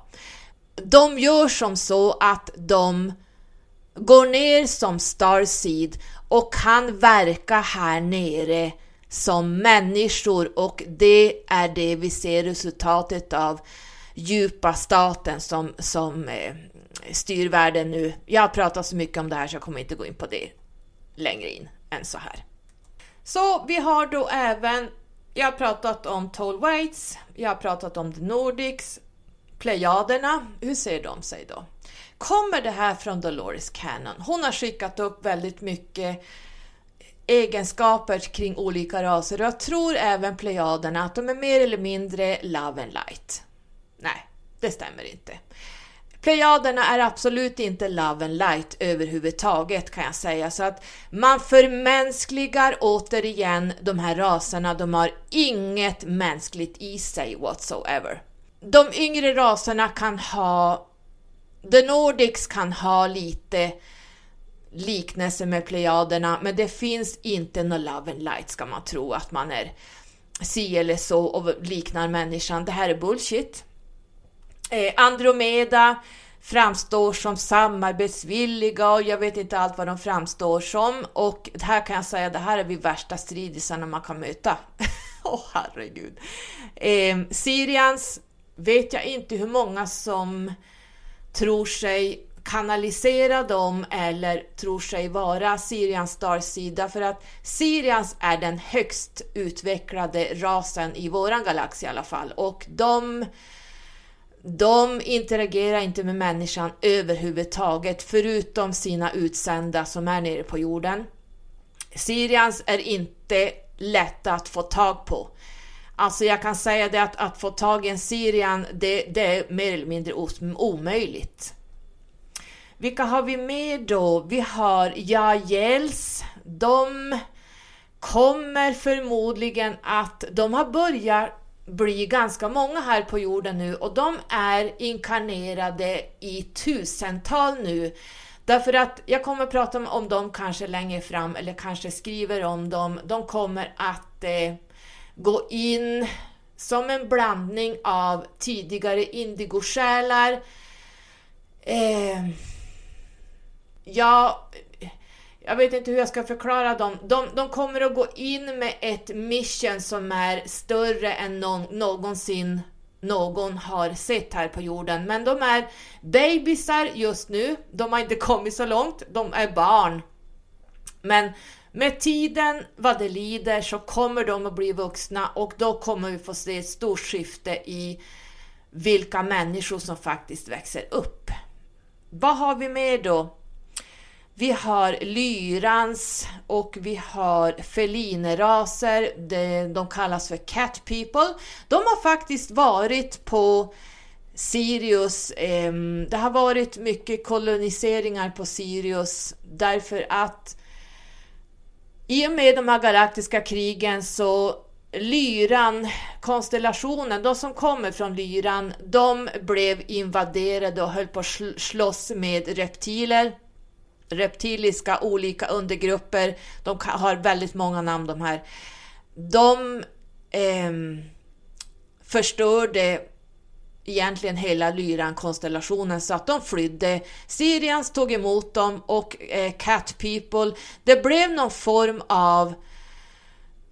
De gör som så att de går ner som starseed och kan verka här nere som människor och det är det vi ser resultatet av djupa staten som, som eh, styr världen nu. Jag har pratat så mycket om det här så jag kommer inte gå in på det längre in än så här. Så vi har då även, jag har pratat om Toll Waits, jag har pratat om The Nordics, Plejaderna, hur ser de sig då? Kommer det här från Dolores Cannon? Hon har skickat upp väldigt mycket egenskaper kring olika raser och jag tror även Plejaderna att de är mer eller mindre love and light. Nej, det stämmer inte. Plejaderna är absolut inte love and light överhuvudtaget kan jag säga, så att man förmänskligar återigen de här raserna, de har inget mänskligt i sig whatsoever. De yngre raserna kan ha, the Nordics kan ha lite liknelse med plejaderna, men det finns inte någon love and light ska man tro att man är si eller så och liknar människan. Det här är bullshit. Eh, Andromeda framstår som samarbetsvilliga och jag vet inte allt vad de framstår som. Och här kan jag säga, det här är vi värsta stridisarna man kan möta. Åh oh, herregud. Eh, Syrians vet jag inte hur många som tror sig kanalisera dem eller tror sig vara Syrians Star-sida för att Syrians är den högst utvecklade rasen i våran galax i alla fall och de de interagerar inte med människan överhuvudtaget, förutom sina utsända som är nere på jorden. Syrians är inte lätta att få tag på. Alltså jag kan säga det att, att få tag i en Syrian, det, det är mer eller mindre omöjligt. Vilka har vi med då? Vi har Jajels. De kommer förmodligen att, de har börjat bli ganska många här på jorden nu och de är inkarnerade i tusental nu. Därför att jag kommer prata om dem kanske längre fram eller kanske skriver om dem. De kommer att eh, gå in som en blandning av tidigare indigosjälar. Eh, ja, jag vet inte hur jag ska förklara dem. De, de kommer att gå in med ett mission som är större än någon, någonsin någon har sett här på jorden. Men de är bebisar just nu. De har inte kommit så långt. De är barn. Men med tiden, vad det lider, så kommer de att bli vuxna och då kommer vi få se ett stort skifte i vilka människor som faktiskt växer upp. Vad har vi mer då? Vi har lyrans och vi har felineraser, de kallas för cat people. De har faktiskt varit på Sirius, ehm, det har varit mycket koloniseringar på Sirius därför att i och med de här galaktiska krigen så Lyran, konstellationen, de som kommer från Lyran, de blev invaderade och höll på att slåss med reptiler reptiliska olika undergrupper, de har väldigt många namn de här. De eh, förstörde egentligen hela Lyran-konstellationen så att de flydde. Syrians tog emot dem och eh, Cat People. Det blev någon form av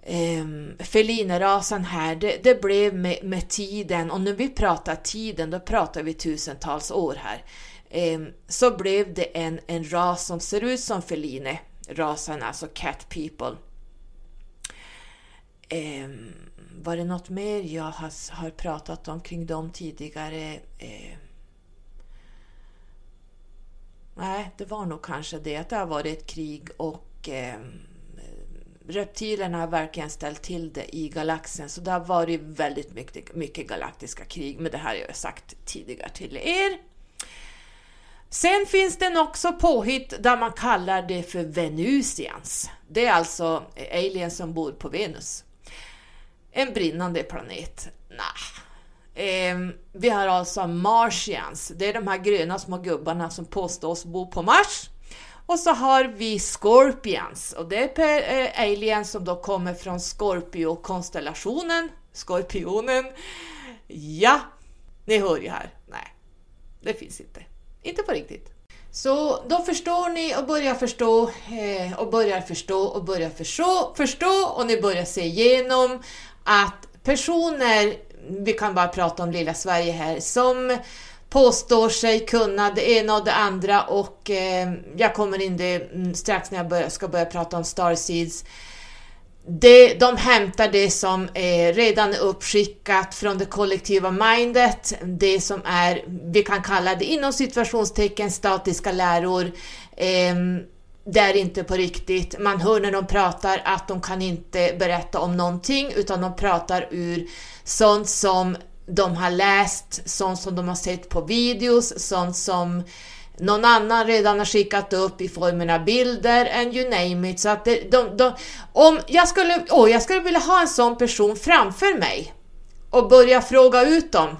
eh, felinerasen här. Det, det blev med, med, tiden och när vi pratar tiden då pratar vi tusentals år här. Eh, så blev det en, en ras som ser ut som feline, rasen alltså cat people. Eh, var det något mer jag har, har pratat om kring dem tidigare? Eh, nej, det var nog kanske det att det har varit ett krig och eh, reptilerna har verkligen ställt till det i galaxen. Så det har varit väldigt mycket, mycket galaktiska krig, men det här har jag sagt tidigare till er. Sen finns det också påhitt där man kallar det för Venusians. Det är alltså aliens som bor på Venus. En brinnande planet? Nah. Eh, vi har alltså Martians. Det är de här gröna små gubbarna som påstås bo på Mars. Och så har vi Scorpions och det är eh, aliens som då kommer från Scorpio-konstellationen. Skorpionen. Ja, ni hör ju här. Nej, det finns inte. Inte på riktigt. Så då förstår ni och börjar förstå eh, och börjar förstå och börjar förstå, förstå och ni börjar se igenom att personer, vi kan bara prata om lilla Sverige här, som påstår sig kunna det ena och det andra och eh, jag kommer in det mm, strax när jag bör, ska börja prata om Starseeds det, de hämtar det som är redan uppskickat från det kollektiva mindet, det som är, vi kan kalla det inom situationstecken statiska läror. Eh, det är inte på riktigt. Man hör när de pratar att de kan inte berätta om någonting utan de pratar ur sånt som de har läst, sånt som de har sett på videos, sånt som någon annan redan har skickat upp i formen av bilder and you name it. Så att det, de, de, om jag skulle, oh, jag skulle vilja ha en sån person framför mig och börja fråga ut dem.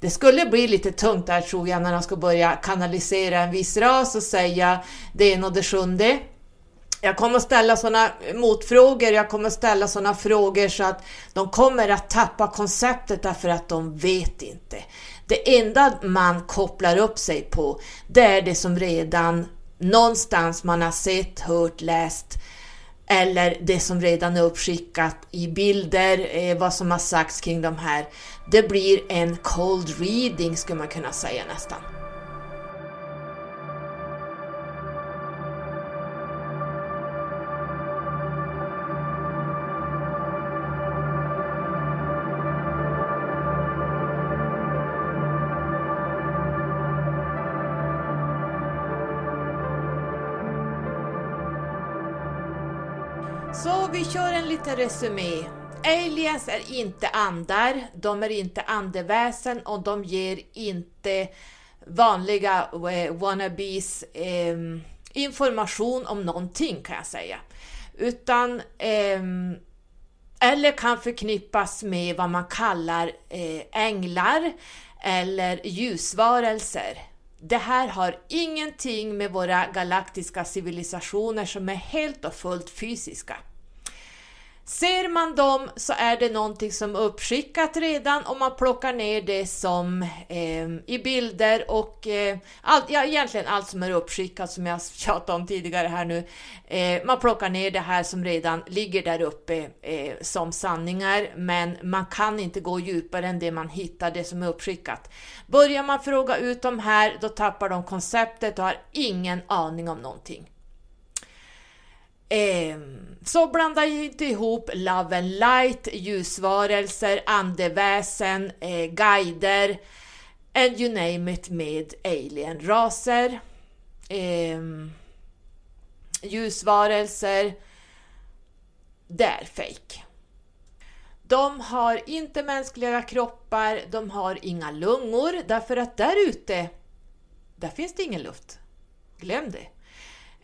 Det skulle bli lite tungt där tror jag när de ska börja kanalisera en viss ras och säga det ena och det sjunde. Jag kommer ställa sådana motfrågor, jag kommer ställa sådana frågor så att de kommer att tappa konceptet därför att de vet inte. Det enda man kopplar upp sig på, det är det som redan någonstans man har sett, hört, läst eller det som redan är uppskickat i bilder, eh, vad som har sagts kring de här. Det blir en cold reading skulle man kunna säga nästan. Så vi kör en liten resumé. Aliens är inte andar, de är inte andeväsen och de ger inte vanliga eh, wannabes eh, information om någonting kan jag säga. Utan eh, eller kan förknippas med vad man kallar eh, änglar eller ljusvarelser. Det här har ingenting med våra galaktiska civilisationer som är helt och fullt fysiska. Ser man dem så är det någonting som är uppskickat redan och man plockar ner det som eh, i bilder och eh, all, ja, egentligen allt som är uppskickat som jag tjatade om tidigare här nu. Eh, man plockar ner det här som redan ligger där uppe eh, som sanningar men man kan inte gå djupare än det man hittar, det som är uppskickat. Börjar man fråga ut de här då tappar de konceptet och har ingen aning om någonting. Eh, så blanda inte ihop Love and Light, ljusvarelser, andeväsen, eh, guider and you name it med alienraser, eh, ljusvarelser. Det är fake. De har inte mänskliga kroppar, de har inga lungor därför att där ute, där finns det ingen luft. Glöm det.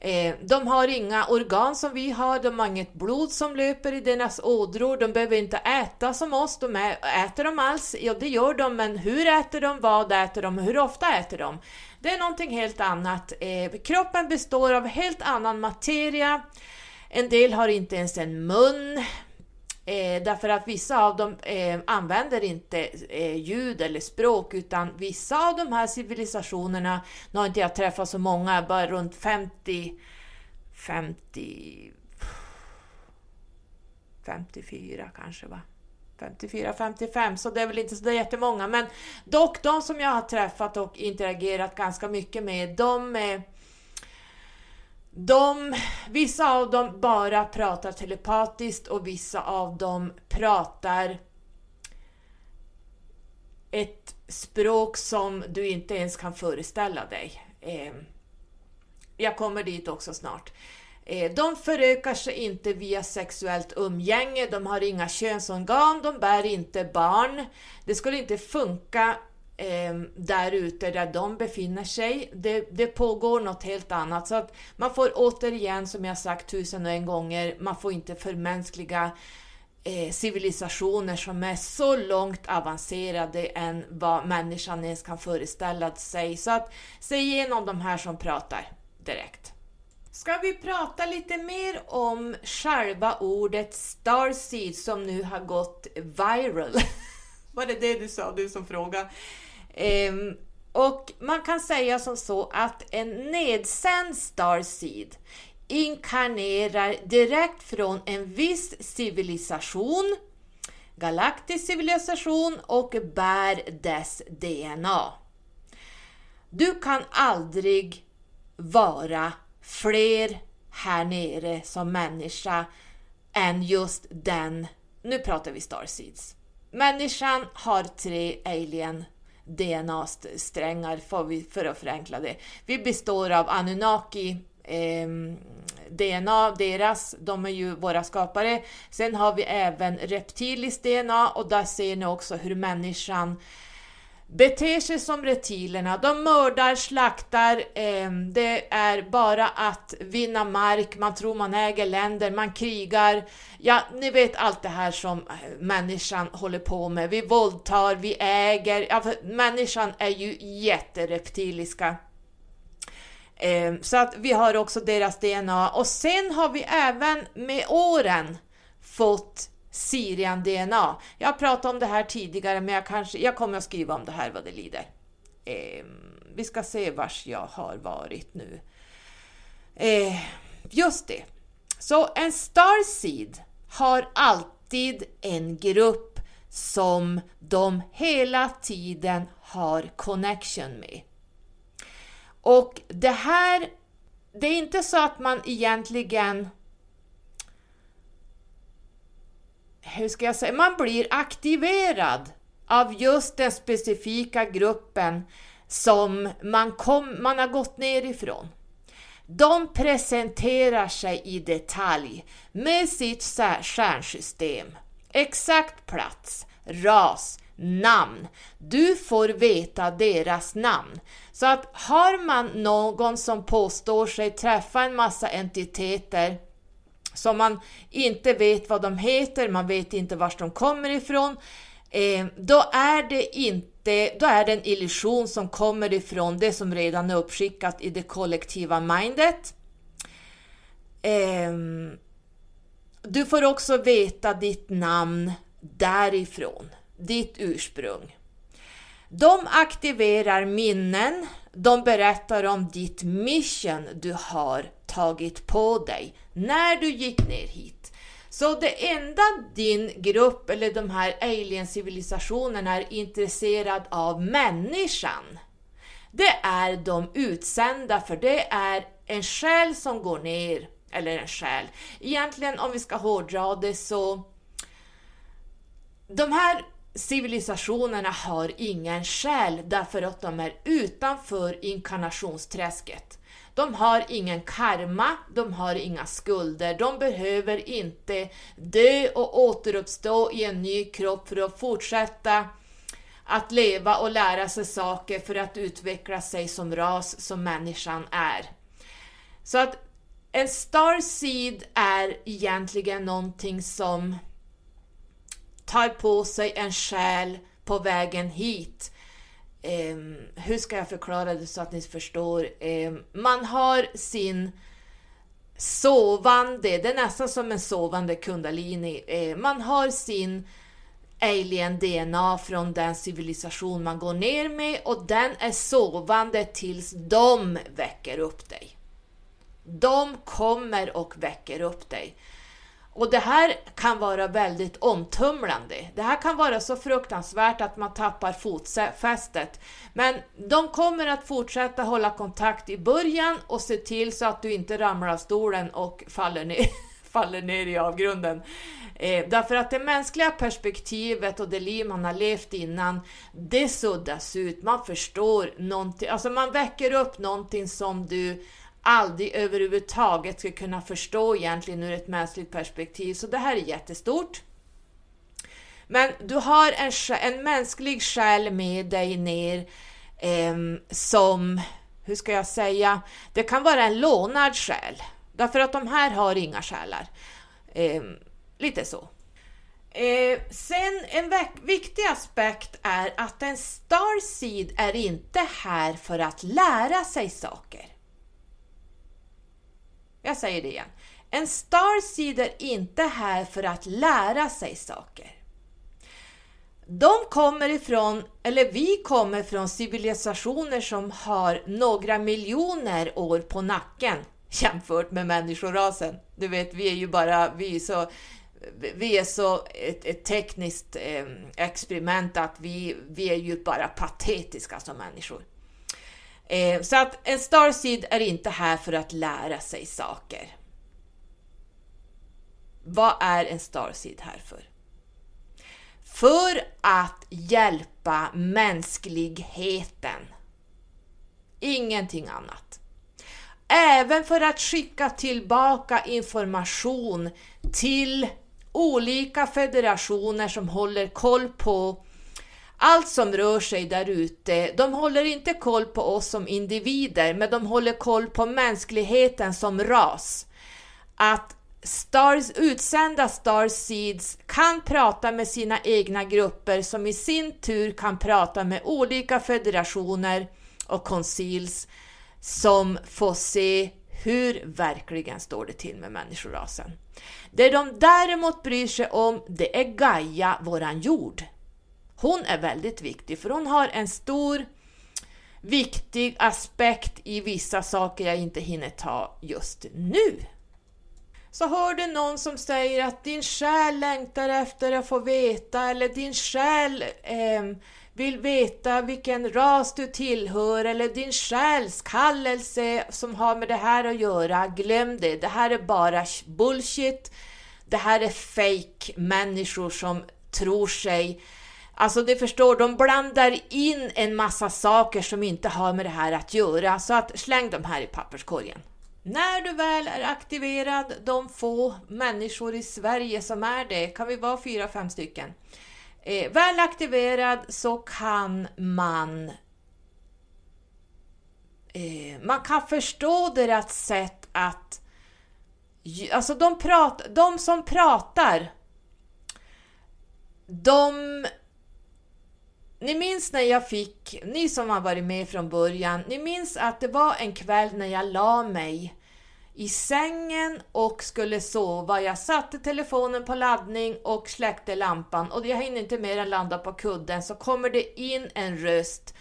Eh, de har inga organ som vi har, de har inget blod som löper i deras ådror, de behöver inte äta som oss, de äter de alls? Ja, det gör de, men hur äter de, vad äter de, hur ofta äter de? Det är någonting helt annat. Eh, kroppen består av helt annan materia, en del har inte ens en mun, Eh, därför att vissa av dem eh, använder inte eh, ljud eller språk utan vissa av de här civilisationerna, nu har inte jag träffat så många, bara runt 50, 50, 54 kanske va? 54, 55, så det är väl inte så jättemånga. Men dock de som jag har träffat och interagerat ganska mycket med, de eh, de, vissa av dem bara pratar telepatiskt och vissa av dem pratar ett språk som du inte ens kan föreställa dig. Eh, jag kommer dit också snart. Eh, de förökar sig inte via sexuellt umgänge, de har inga könsorgan, de bär inte barn. Det skulle inte funka eh, där ute där de befinner sig. Det, det, pågår något helt annat. Så att man får återigen, som jag sagt tusen och en gånger, man får inte förmänskliga eh, civilisationer som är så långt avancerade än vad människan ens kan föreställa sig. Så att se igenom de här som pratar direkt. Ska vi prata lite mer om själva ordet Starseed som nu har gått viral? Var det det du sa, du som frågade? Um, och man kan säga som så att en nedsänd Starseed inkarnerar direkt från en viss civilisation, galaktisk civilisation och bär dess DNA. Du kan aldrig vara fler här nere som människa än just den, nu pratar vi Starseeds. Människan har tre alien DNA-strängar för, för att förenkla det. Vi består av Anunnaki, eh, DNA, deras, de är ju våra skapare. Sen har vi även reptiliskt DNA och där ser ni också hur människan beter sig som reptilerna. De mördar, slaktar, eh, det är bara att vinna mark, man tror man äger länder, man krigar. Ja, ni vet allt det här som eh, människan håller på med. Vi våldtar, vi äger. Ja, människan är ju jättereptiliska. Eh, så att vi har också deras DNA och sen har vi även med åren fått Sirian-DNA. Jag har pratat om det här tidigare, men jag, kanske, jag kommer att skriva om det här vad det lider. Eh, vi ska se vars jag har varit nu. Eh, just det. Så en starseed har alltid en grupp som de hela tiden har connection med. Och det här, det är inte så att man egentligen hur ska jag säga, man blir aktiverad av just den specifika gruppen som man, kom, man har gått ner ifrån. De presenterar sig i detalj med sitt stjärnsystem, exakt plats, ras, namn. Du får veta deras namn. Så att har man någon som påstår sig träffa en massa entiteter som man inte vet vad de heter, man vet inte var de kommer ifrån, eh, då är det inte då är det en illusion som kommer ifrån det som redan är uppskickat i det kollektiva mindet. Eh, du får också veta ditt namn därifrån, ditt ursprung. De aktiverar minnen, de berättar om ditt mission du har tagit på dig när du gick ner hit. Så det enda din grupp eller de här alien-civilisationerna är intresserad av människan, det är de utsända, för det är en själ som går ner, eller en själ. Egentligen om vi ska hårdra det så, de här civilisationerna har ingen själ därför att de är utanför inkarnationsträsket. De har ingen karma, de har inga skulder, de behöver inte dö och återuppstå i en ny kropp för att fortsätta att leva och lära sig saker för att utveckla sig som ras som människan är. Så att en starseed är egentligen någonting som tar på sig en själ på vägen hit. Um, hur ska jag förklara det så att ni förstår? Um, man har sin sovande, det är nästan som en sovande kundalini. Uh, man har sin alien-DNA från den civilisation man går ner med och den är sovande tills de väcker upp dig. De kommer och väcker upp dig. Och det här kan vara väldigt omtumlande. Det här kan vara så fruktansvärt att man tappar fotfästet. Men de kommer att fortsätta hålla kontakt i början och se till så att du inte ramlar av stolen och faller ner, faller ner i avgrunden. Eh, därför att det mänskliga perspektivet och det liv man har levt innan, det suddas ut. Man förstår någonting, alltså man väcker upp någonting som du aldrig överhuvudtaget ska kunna förstå egentligen ur ett mänskligt perspektiv. Så det här är jättestort. Men du har en, en mänsklig själ med dig ner eh, som, hur ska jag säga, det kan vara en lånad själ. Därför att de här har inga själar. Eh, lite så. Eh, sen en viktig aspekt är att en starseed är inte här för att lära sig saker. Jag säger det igen. En starseed är inte här för att lära sig saker. De kommer ifrån, eller vi kommer från civilisationer som har några miljoner år på nacken jämfört med människorasen. Du vet, vi är ju bara, vi är så, vi är så ett, ett tekniskt eh, experiment att vi, vi är ju bara patetiska som människor. Eh, så att en starseed är inte här för att lära sig saker. Vad är en starseed här för? För att hjälpa mänskligheten. Ingenting annat. Även för att skicka tillbaka information till olika federationer som håller koll på allt som rör sig där ute, de håller inte koll på oss som individer, men de håller koll på mänskligheten som ras. Att stars, utsända starseeds kan prata med sina egna grupper som i sin tur kan prata med olika federationer och koncils som får se hur verkligen står det till med människorasen. Det de däremot bryr sig om, det är Gaia, våran jord. Hon är väldigt viktig för hon har en stor viktig aspekt i vissa saker jag inte hinner ta just nu. Så hör du någon som säger att din själ längtar efter att få veta eller din själ eh, vill veta vilken ras du tillhör eller din själs kallelse som har med det här att göra. Glöm det, det här är bara bullshit. Det här är fake människor som tror sig Alltså det förstår, de blandar in en massa saker som inte har med det här att göra, så att släng dem här i papperskorgen. När du väl är aktiverad, de få människor i Sverige som är det, kan vi vara fyra, fem stycken, Eh, väl aktiverad så kan man eh, man kan förstå deras sätt att Alltså de, prat, de som pratar de ni minns när jag fick, ni som har varit med från början, ni minns att det var en kväll när jag la mig i sängen och skulle sova. Jag satte telefonen på laddning och släckte lampan och jag hinner inte mer än landa på kudden så kommer det in en röst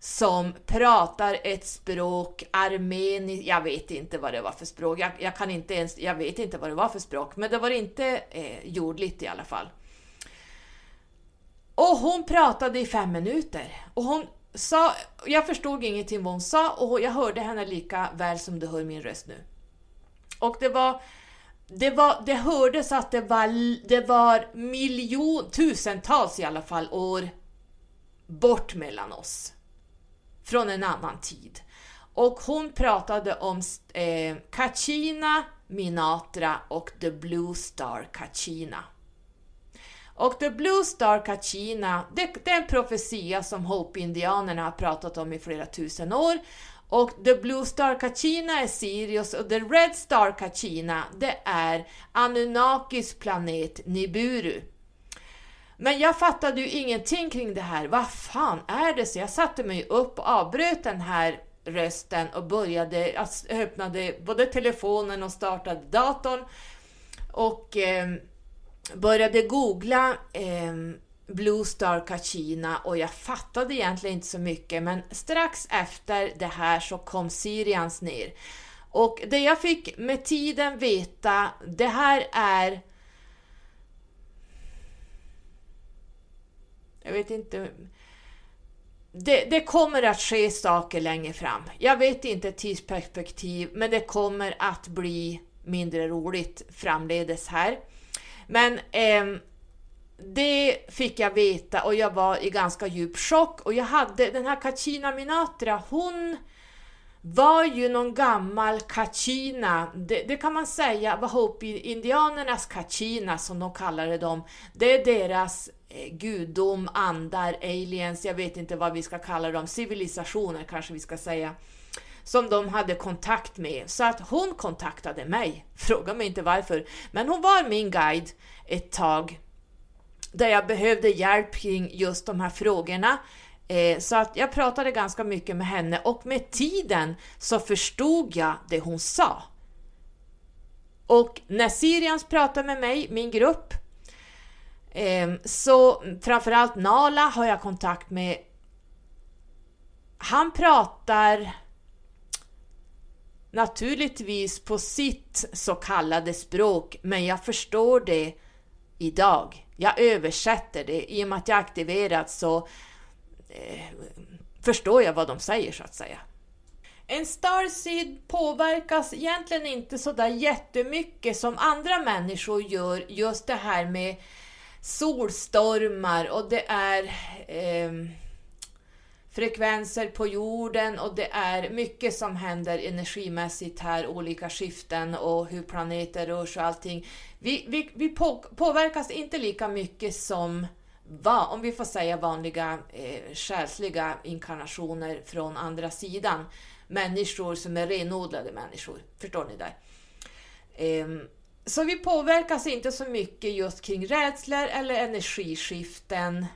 som pratar ett språk, armeniskt, jag vet inte vad det var för språk, jag, jag, kan inte ens, jag vet inte vad det var för språk, men det var inte eh, jordligt i alla fall. Och hon pratade i fem minuter och hon sa, jag förstod ingenting vad hon sa och jag hörde henne lika väl som du hör min röst nu. Och det var, det var, det hördes att det var, det var miljon, tusentals i alla fall år bort mellan oss. Från en annan tid. Och hon pratade om eh, Kachina Minatra och The Blue Star Kachina. Och The Blue Star Kachina, det, det är en profetia som Hope-indianerna har pratat om i flera tusen år. Och The Blue Star Kachina är Sirius och The Red Star Kachina, det är Anunnakis planet Niburu. Men jag fattade ju ingenting kring det här. Vad fan är det? Så jag satte mig upp och avbröt den här rösten och började, alltså, öppnade både telefonen och startade datorn. Och eh, började googla eh, Blue Star Kachina och jag fattade egentligen inte så mycket men strax efter det här så kom Syrians ner. Och det jag fick med tiden veta, det här är Jag vet inte. Det, det, kommer att ske saker längre fram. Jag vet inte tidsperspektiv, men det kommer att bli mindre roligt framledes här. Men eh, det fick jag veta och jag var i ganska djup chock. Och jag hade den här Kachina Minatra, hon var ju någon gammal Kachina, det, det kan man säga var Hopi-indianernas Kachina som de kallade dem. Det är deras eh, gudom, andar, aliens, jag vet inte vad vi ska kalla dem, civilisationer kanske vi ska säga som de hade kontakt med. Så att hon kontaktade mig, fråga mig inte varför, men hon var min guide ett tag där jag behövde hjälp kring just de här frågorna. Eh, så att jag pratade ganska mycket med henne och med tiden så förstod jag det hon sa. Och när Sirians pratade med mig, min grupp, eh, så framförallt Nala har jag kontakt med. Han pratar naturligtvis på sitt så kallade språk, men jag förstår det idag. Jag översätter det. I och med att jag aktiverat så eh, förstår jag vad de säger så att säga. En starseed påverkas egentligen inte så där jättemycket som andra människor gör just det här med solstormar och det är eh, frekvenser på jorden och det är mycket som händer energimässigt här, olika skiften och hur planeter rör sig och allting. Vi, vi, vi på, påverkas inte lika mycket som va, om vi får säga vanliga eh, själsliga inkarnationer från andra sidan. Människor som är renodlade människor, förstår ni där? Eh, så vi påverkas inte så mycket just kring rädslor eller energiskiften.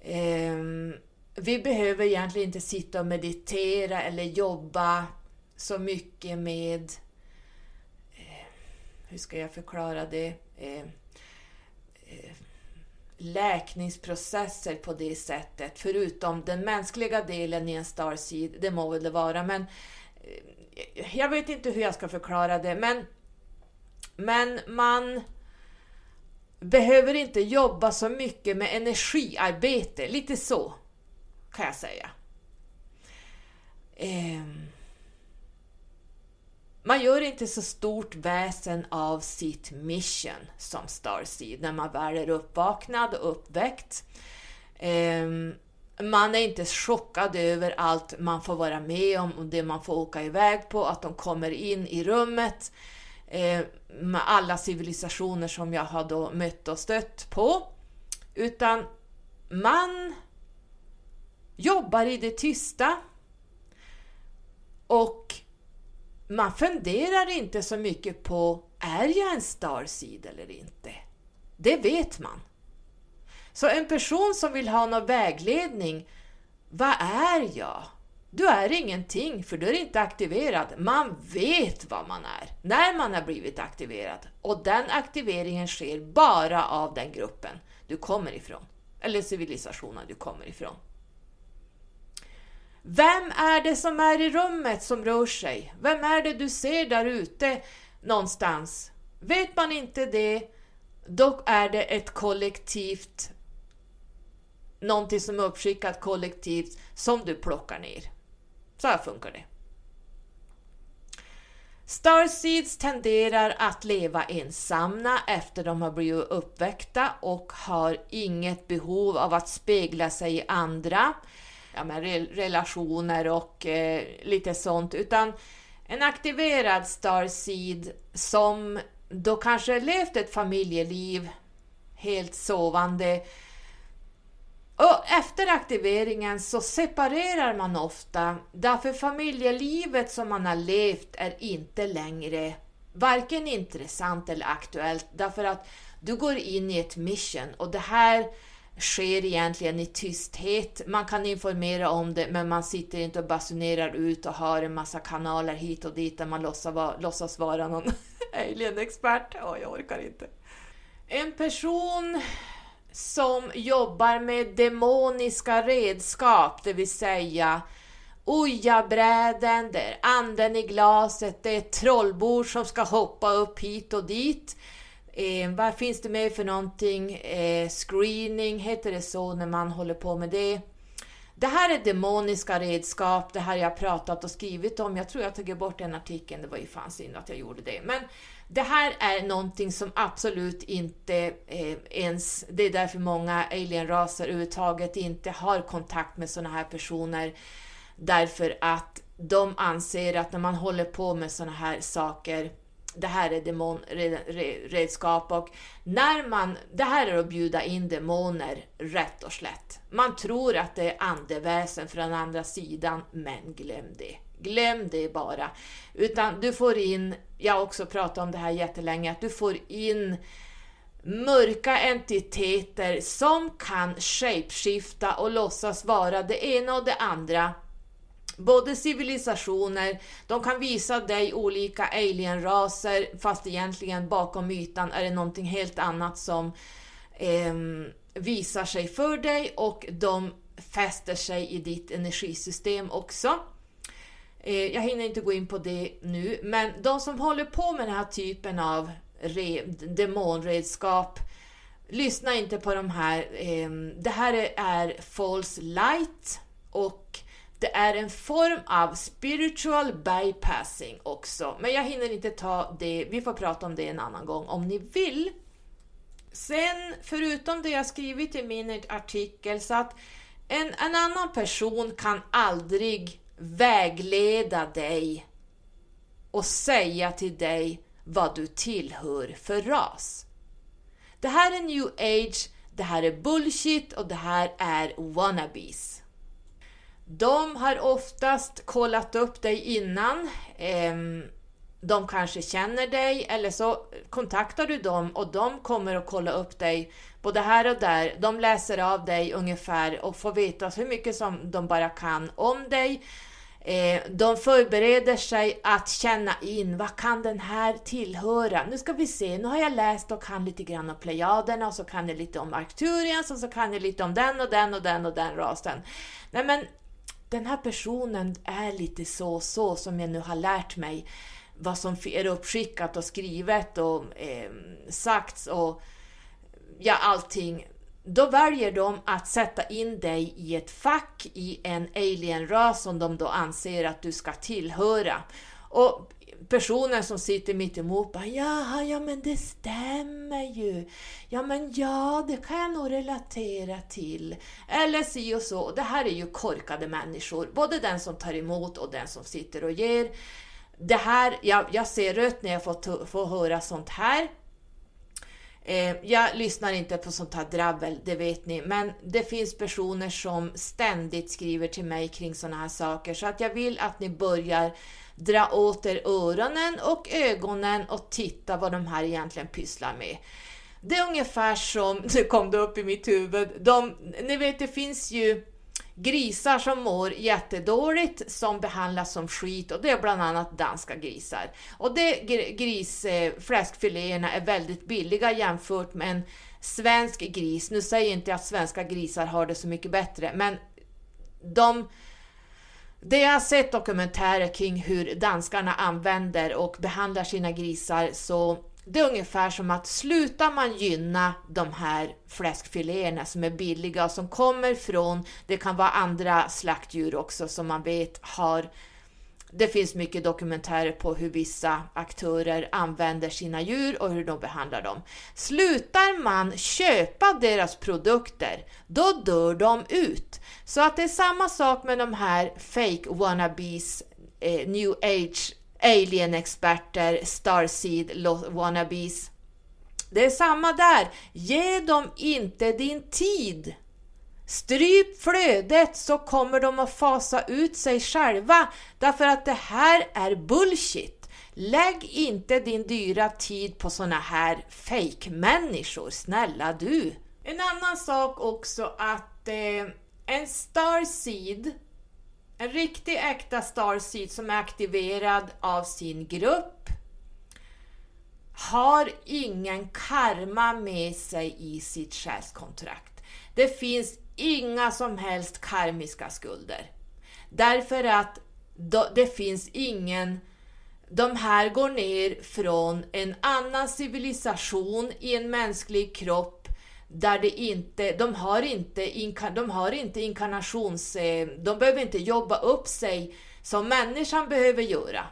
Eh, vi behöver egentligen inte sitta och meditera eller jobba så mycket med, eh, hur ska jag förklara det, eh, eh, läkningsprocesser på det sättet, förutom den mänskliga delen i en starseed, det må väl det vara, men eh, jag vet inte hur jag ska förklara det, men, men man behöver inte jobba så mycket med energiarbete, lite så kan jag säga. Eh, man gör inte så stort väsen av sitt mission som Starseed när man väl är uppvaknad och uppväckt. Eh, man är inte chockad över allt man får vara med om och det man får åka iväg på, att de kommer in i rummet eh, med alla civilisationer som jag har då mött och stött på utan man jobbar i det tysta och man funderar inte så mycket på är jag en starseed eller inte? Det vet man. Så en person som vill ha någon vägledning, vad är jag? Du är ingenting, för du är inte aktiverad. Man vet vad man är när man har blivit aktiverad. Och den aktiveringen sker bara av den gruppen du kommer ifrån. Eller civilisationen du kommer ifrån. Vem är det som är i rummet som rör sig? Vem är det du ser där ute någonstans? Vet man inte det, då är det ett kollektivt, någonting som är uppskickat kollektivt som du plockar ner. Så här funkar det. Starseeds tenderar att leva ensamma efter de har blivit uppväckta och har inget behov av att spegla sig i andra ja, men relationer och eh, lite sånt, utan en aktiverad starseed som då kanske levt ett familjeliv helt sovande. Och efter aktiveringen så separerar man ofta därför familjelivet som man har levt är inte längre varken intressant eller aktuellt därför att du går in i ett mission och det här sker egentligen i tysthet. Man kan informera om det, men man sitter inte och basunerar ut och har en massa kanaler hit och dit där man låtsas vara, låtsas vara någon alien-expert. Oh, jag orkar inte. En person som jobbar med demoniska redskap, det vill säga ojabräden, det är anden i glaset, det är trollbord som ska hoppa upp hit och dit. Eh, vad finns det mer för någonting? Eh, screening, heter det så när man håller på med det? Det här är demoniska redskap, det här jag pratat och skrivit om. Jag tror jag tagit bort den artikeln, det var ju fan synd att jag gjorde det. Men det här är någonting som absolut inte eh, ens, det är därför många alienraser överhuvudtaget inte har kontakt med sådana här personer. Därför att de anser att när man håller på med sådana här saker det här är demonredskap och när man, det här är att bjuda in demoner rätt och slätt. Man tror att det är andeväsen från andra sidan, men glöm det. Glöm det bara. Utan du får in, jag har också pratat om det här jättelänge, att du får in mörka entiteter som kan shapeshifta och låtsas vara det ena och det andra Både civilisationer, de kan visa dig olika alienraser fast egentligen bakom ytan är det någonting helt annat som eh, visar sig för dig och de fäster sig i ditt energisystem också. Eh, jag hinner inte gå in på det nu, men de som håller på med den här typen av demonredskap, lyssna inte på de här. Eh, det här är, är false light och det är en form av spiritual bypassing också, men jag hinner inte ta det. Vi får prata om det en annan gång om ni vill. Sen, förutom det jag skrivit i min artikel, så att en, en annan person kan aldrig vägleda dig och säga till dig vad du tillhör för ras. Det här är new age, det här är bullshit och det här är wannabes. De har oftast kollat upp dig innan. Ehm, de kanske känner dig eller så kontaktar du dem och de kommer att kolla upp dig både här och där. De läser av dig ungefär och får veta hur mycket som de bara kan om dig. Ehm, de förbereder sig att känna in vad kan den här tillhöra. Nu ska vi se, nu har jag läst och kan lite grann om Plejaderna och så kan jag lite om Arcturians och så kan jag lite om den och den och den och den rasen. Nej men den här personen är lite så så som jag nu har lärt mig vad som är uppskickat och skrivet och eh, sagts och ja, allting. Då väljer de att sätta in dig i ett fack i en alienras som de då anser att du ska tillhöra. Och personen som sitter mitt emot bara jaha, ja men det stämmer ju. Ja men ja, det kan jag nog relatera till. Eller si och så. Det här är ju korkade människor, både den som tar emot och den som sitter och ger. Det här, jag, jag ser rött när jag får, får höra sånt här. Eh, jag lyssnar inte på sånt här drabbel, det vet ni, men det finns personer som ständigt skriver till mig kring såna här saker, så att jag vill att ni börjar dra åt er öronen och ögonen och titta vad de här egentligen pysslar med. Det är ungefär som, nu kom det upp i mitt huvud, de, ni vet det finns ju grisar som mår jättedåligt som behandlas som skit och det är bland annat danska grisar. Och det grisfläskfiléerna eh, är väldigt billiga jämfört med en svensk gris. Nu säger jag inte att svenska grisar har det så mycket bättre, men de det jag har sett dokumentärer kring hur danskarna använder och behandlar sina grisar så det är ungefär som att slutar man gynna de här fläskfiléerna som är billiga och som kommer från, det kan vara andra slaktdjur också som man vet har det finns mycket dokumentärer på hur vissa aktörer använder sina djur och hur de behandlar dem. Slutar man köpa deras produkter, då dör de ut. Så att det är samma sak med de här fake wannabes, eh, new age alien-experter, starseed wannabes. Det är samma där. Ge dem inte din tid. Stryp flödet så kommer de att fasa ut sig själva därför att det här är bullshit. Lägg inte din dyra tid på såna här fake-människor, snälla du. En annan sak också att eh, en starseed en riktig äkta starseed som är aktiverad av sin grupp har ingen karma med sig i sitt själskontrakt. Det finns inga som helst karmiska skulder. Därför att det finns ingen de här går ner från en annan civilisation i en mänsklig kropp där det inte, de har inte, inka, de har inte inkarnations... Eh, de behöver inte jobba upp sig som människan behöver göra.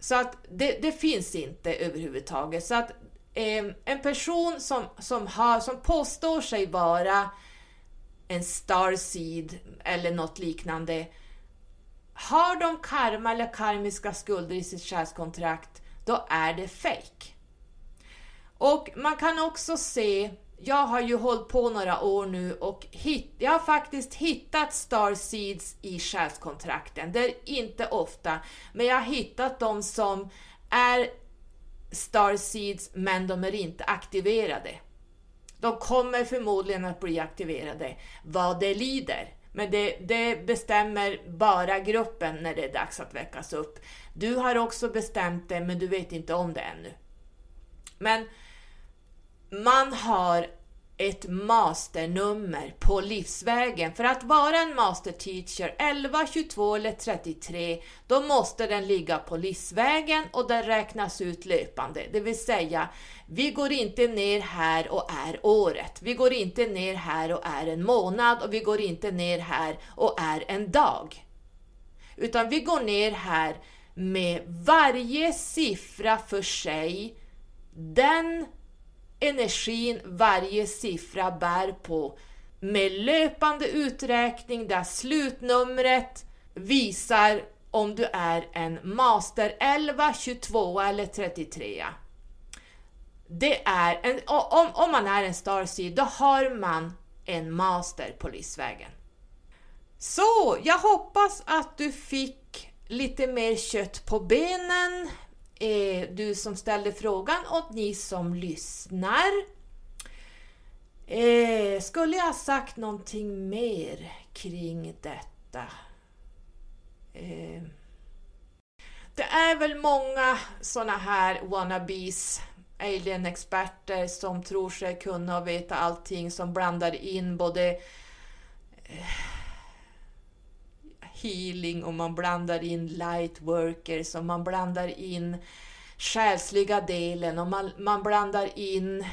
Så att det, det finns inte överhuvudtaget. Så att eh, en person som, som, har, som påstår sig vara en starseed eller något liknande, har de karma eller karmiska skulder i sitt själskontrakt, då är det fake. Och man kan också se, jag har ju hållit på några år nu och hit, jag har faktiskt hittat Starseeds i själskontrakten. Det är inte ofta, men jag har hittat de som är Starseeds men de är inte aktiverade. De kommer förmodligen att bli aktiverade vad det lider. Men det, det, bestämmer bara gruppen när det är dags att väckas upp. Du har också bestämt det, men du vet inte om det ännu. Men man har ett masternummer på livsvägen. För att vara en masterteacher 11, 22 eller 33, då måste den ligga på livsvägen och den räknas ut löpande. Det vill säga, vi går inte ner här och är året. Vi går inte ner här och är en månad och vi går inte ner här och är en dag. Utan vi går ner här med varje siffra för sig. Den energin varje siffra bär på med löpande uträkning där slutnumret visar om du är en master 11, 22 eller 33. Det är en, om, om man är en starseed, då har man en master på livsvägen. Så, jag hoppas att du fick lite mer kött på benen eh, du som ställde frågan och ni som lyssnar. Eh, skulle jag ha sagt någonting mer kring detta? Eh, det är väl många såna här wannabes, alien-experter som tror sig kunna och veta allting, som blandar in både eh, healing och man blandar in lightworkers och man blandar in själsliga delen och man, man blandar in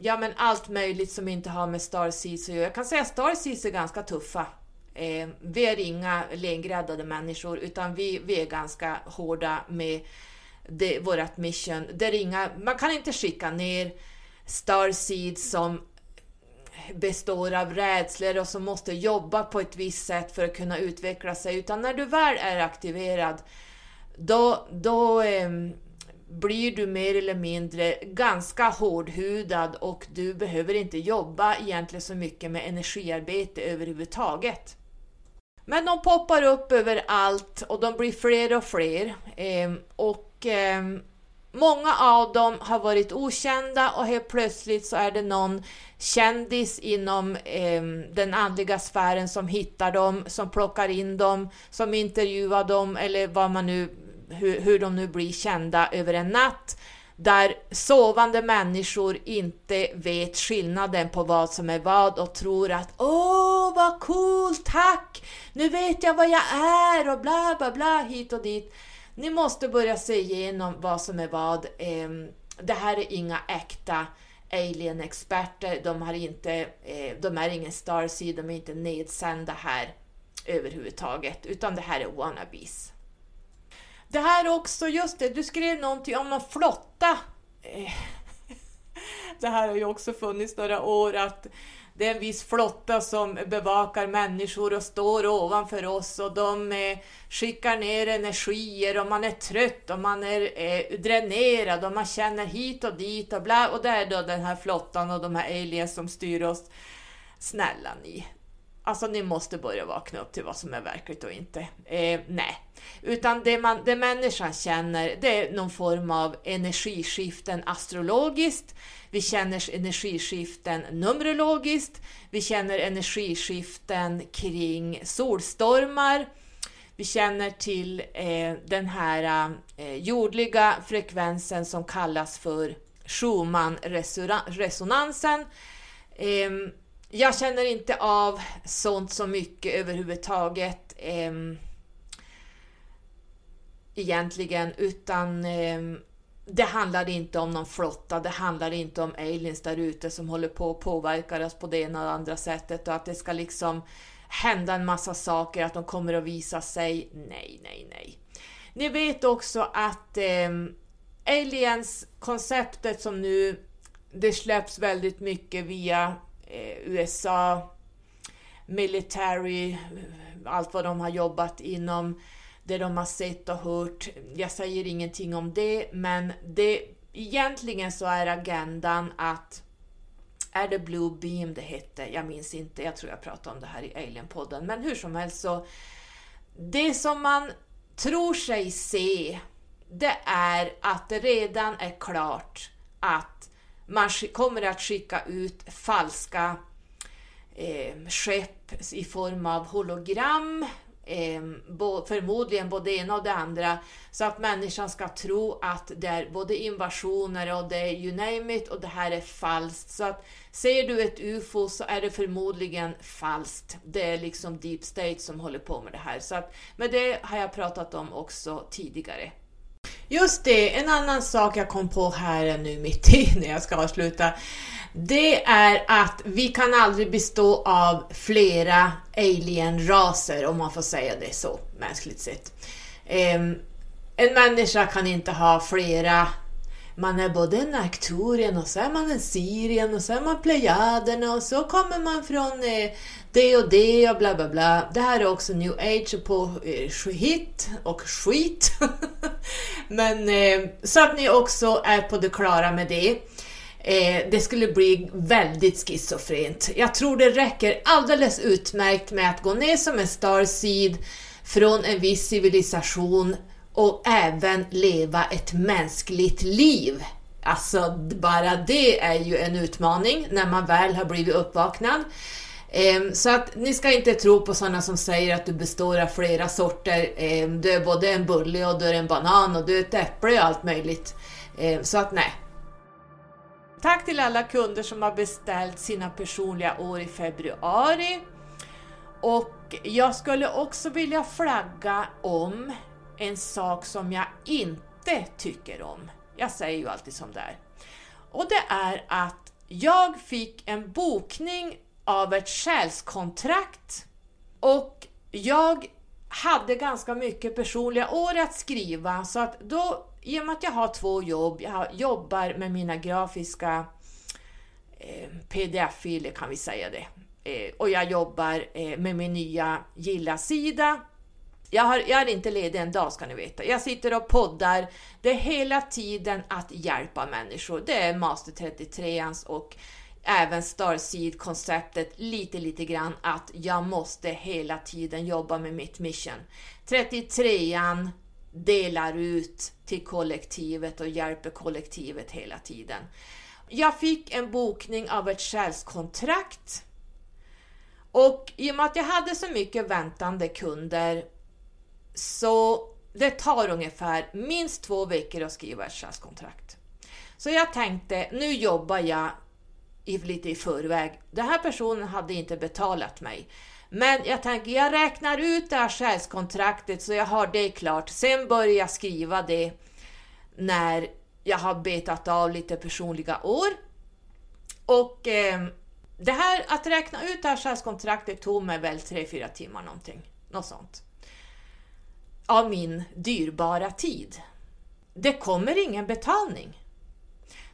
ja men allt möjligt som inte har med Starseeds att göra. Jag kan säga att Starseeds är ganska tuffa. Eh, vi är inga lengräddade människor utan vi, vi är ganska hårda med det, vårt mission. Det är inga, man kan inte skicka ner Starseeds som består av rädslor och som måste jobba på ett visst sätt för att kunna utveckla sig. Utan när du väl är aktiverad, då, då eh, blir du mer eller mindre ganska hårdhudad och du behöver inte jobba egentligen så mycket med energiarbete överhuvudtaget. Men de poppar upp överallt och de blir fler och fler. Eh, och eh, Många av dem har varit okända och helt plötsligt så är det någon kändis inom eh, den andliga sfären som hittar dem, som plockar in dem, som intervjuar dem eller vad man nu, hur, hur de nu blir kända över en natt. Där sovande människor inte vet skillnaden på vad som är vad och tror att åh vad coolt, tack, nu vet jag vad jag är! och bla bla bla hit och dit. Ni måste börja se igenom vad som är vad. Ehm, det här är inga äkta alien-experter, de, har inte, eh, de är ingen Starseed, de är inte nedsända här överhuvudtaget, utan det här är wannabes. Det här också, just det, du skrev någonting om någon flotta. Eh, det här har ju också funnits några år att det är en viss flotta som bevakar människor och står ovanför oss och de eh, skickar ner energier och man är trött och man är eh, dränerad och man känner hit och dit och bla och det är då den här flottan och de här aliens som styr oss. Snälla ni, Alltså ni måste börja vakna upp till vad som är verkligt och inte. Eh, nej. Utan det, man, det människan känner, det är någon form av energiskiften astrologiskt. Vi känner energiskiften numerologiskt. Vi känner energiskiften kring solstormar. Vi känner till eh, den här eh, jordliga frekvensen som kallas för Schumann-resonansen. Eh, jag känner inte av sånt så mycket överhuvudtaget eh, egentligen, utan eh, det handlar inte om någon flotta, det handlar inte om aliens där ute som håller på att påverka oss på det ena eller andra sättet och att det ska liksom hända en massa saker, att de kommer att visa sig. Nej, nej, nej. Ni vet också att eh, aliens-konceptet som nu det släpps väldigt mycket via Eh, USA, military, allt vad de har jobbat inom, det de har sett och hört. Jag säger ingenting om det, men det, egentligen så är agendan att är det Blue Beam det hette? Jag minns inte, jag tror jag pratade om det här i Alien-podden, men hur som helst så det som man tror sig se, det är att det redan är klart att man kommer att skicka ut falska eh, skepp i form av hologram, eh, bo, förmodligen både det ena och det andra, så att människan ska tro att det är både invasioner och det är you name it och det här är falskt. Så att ser du ett UFO så är det förmodligen falskt. Det är liksom deep state som håller på med det här. Så att, men det har jag pratat om också tidigare. Just det, en annan sak jag kom på här nu mitt i när jag ska avsluta. Det är att vi kan aldrig bestå av flera alienraser om man får säga det så, mänskligt sett. Um, en människa kan inte ha flera man är både en Arcturien och så är man en Syrien och så är man Plejaderna och så kommer man från eh, det och det och bla bla bla. Det här är också new age på eh, hit och skit. Men eh, så att ni också är på det klara med det. Eh, det skulle bli väldigt schizofrent. Jag tror det räcker alldeles utmärkt med att gå ner som en starseed från en viss civilisation och även leva ett mänskligt liv. Alltså bara det är ju en utmaning när man väl har blivit uppvaknad. Ehm, så att ni ska inte tro på sådana som säger att du består av flera sorter. Ehm, du är både en bulle och du är en banan och du är ett äpple och allt möjligt. Ehm, så att nej. Tack till alla kunder som har beställt sina personliga år i februari. Och jag skulle också vilja flagga om en sak som jag inte tycker om. Jag säger ju alltid som det är. Och det är att jag fick en bokning av ett själskontrakt och jag hade ganska mycket personliga år att skriva så att då, i och med att jag har två jobb, jag jobbar med mina grafiska eh, pdf-filer kan vi säga det, eh, och jag jobbar eh, med min nya gilla-sida jag, har, jag är inte ledig en dag ska ni veta. Jag sitter och poddar. Det är hela tiden att hjälpa människor. Det är Master 33ans och även Starseed-konceptet lite, lite grann att jag måste hela tiden jobba med mitt mission. 33an delar ut till kollektivet och hjälper kollektivet hela tiden. Jag fick en bokning av ett själskontrakt och i och med att jag hade så mycket väntande kunder så det tar ungefär minst två veckor att skriva ett själskontrakt. Så jag tänkte, nu jobbar jag lite i förväg. Den här personen hade inte betalat mig. Men jag tänker, jag räknar ut det här själskontraktet så jag har det klart. Sen börjar jag skriva det när jag har betat av lite personliga år. Och eh, det här att räkna ut det här själskontraktet tog mig väl 3-4 timmar någonting. Något sånt. Av min dyrbara tid. Det kommer ingen betalning.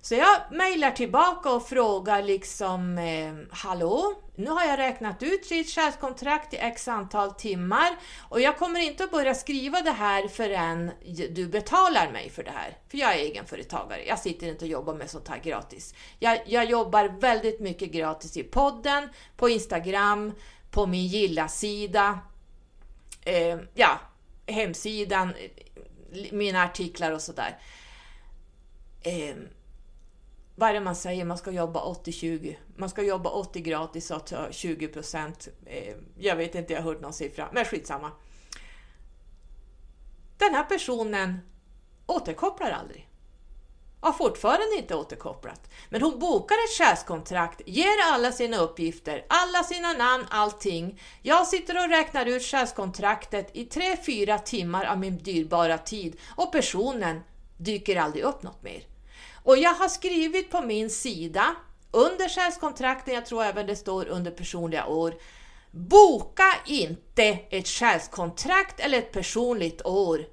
Så jag mejlar tillbaka och frågar liksom, eh, hallå, nu har jag räknat ut ditt kontrakt i x antal timmar och jag kommer inte att börja skriva det här förrän du betalar mig för det här. För jag är egenföretagare, jag sitter inte och jobbar med sånt här gratis. Jag, jag jobbar väldigt mycket gratis i podden, på Instagram, på min gilla-sida, eh, ja, hemsidan, mina artiklar och sådär. Eh, vad är det man säger, man ska jobba 80-20. Man ska jobba 80 gratis och ta 20 procent. Eh, jag vet inte, jag har hört någon siffra, men skitsamma. Den här personen återkopplar aldrig. Har fortfarande inte återkopplat. Men hon bokar ett själskontrakt, ger alla sina uppgifter, alla sina namn, allting. Jag sitter och räknar ut själskontraktet i 3-4 timmar av min dyrbara tid och personen dyker aldrig upp något mer. Och jag har skrivit på min sida under själskontrakten, jag tror även det står under personliga år, boka inte ett själskontrakt eller ett personligt år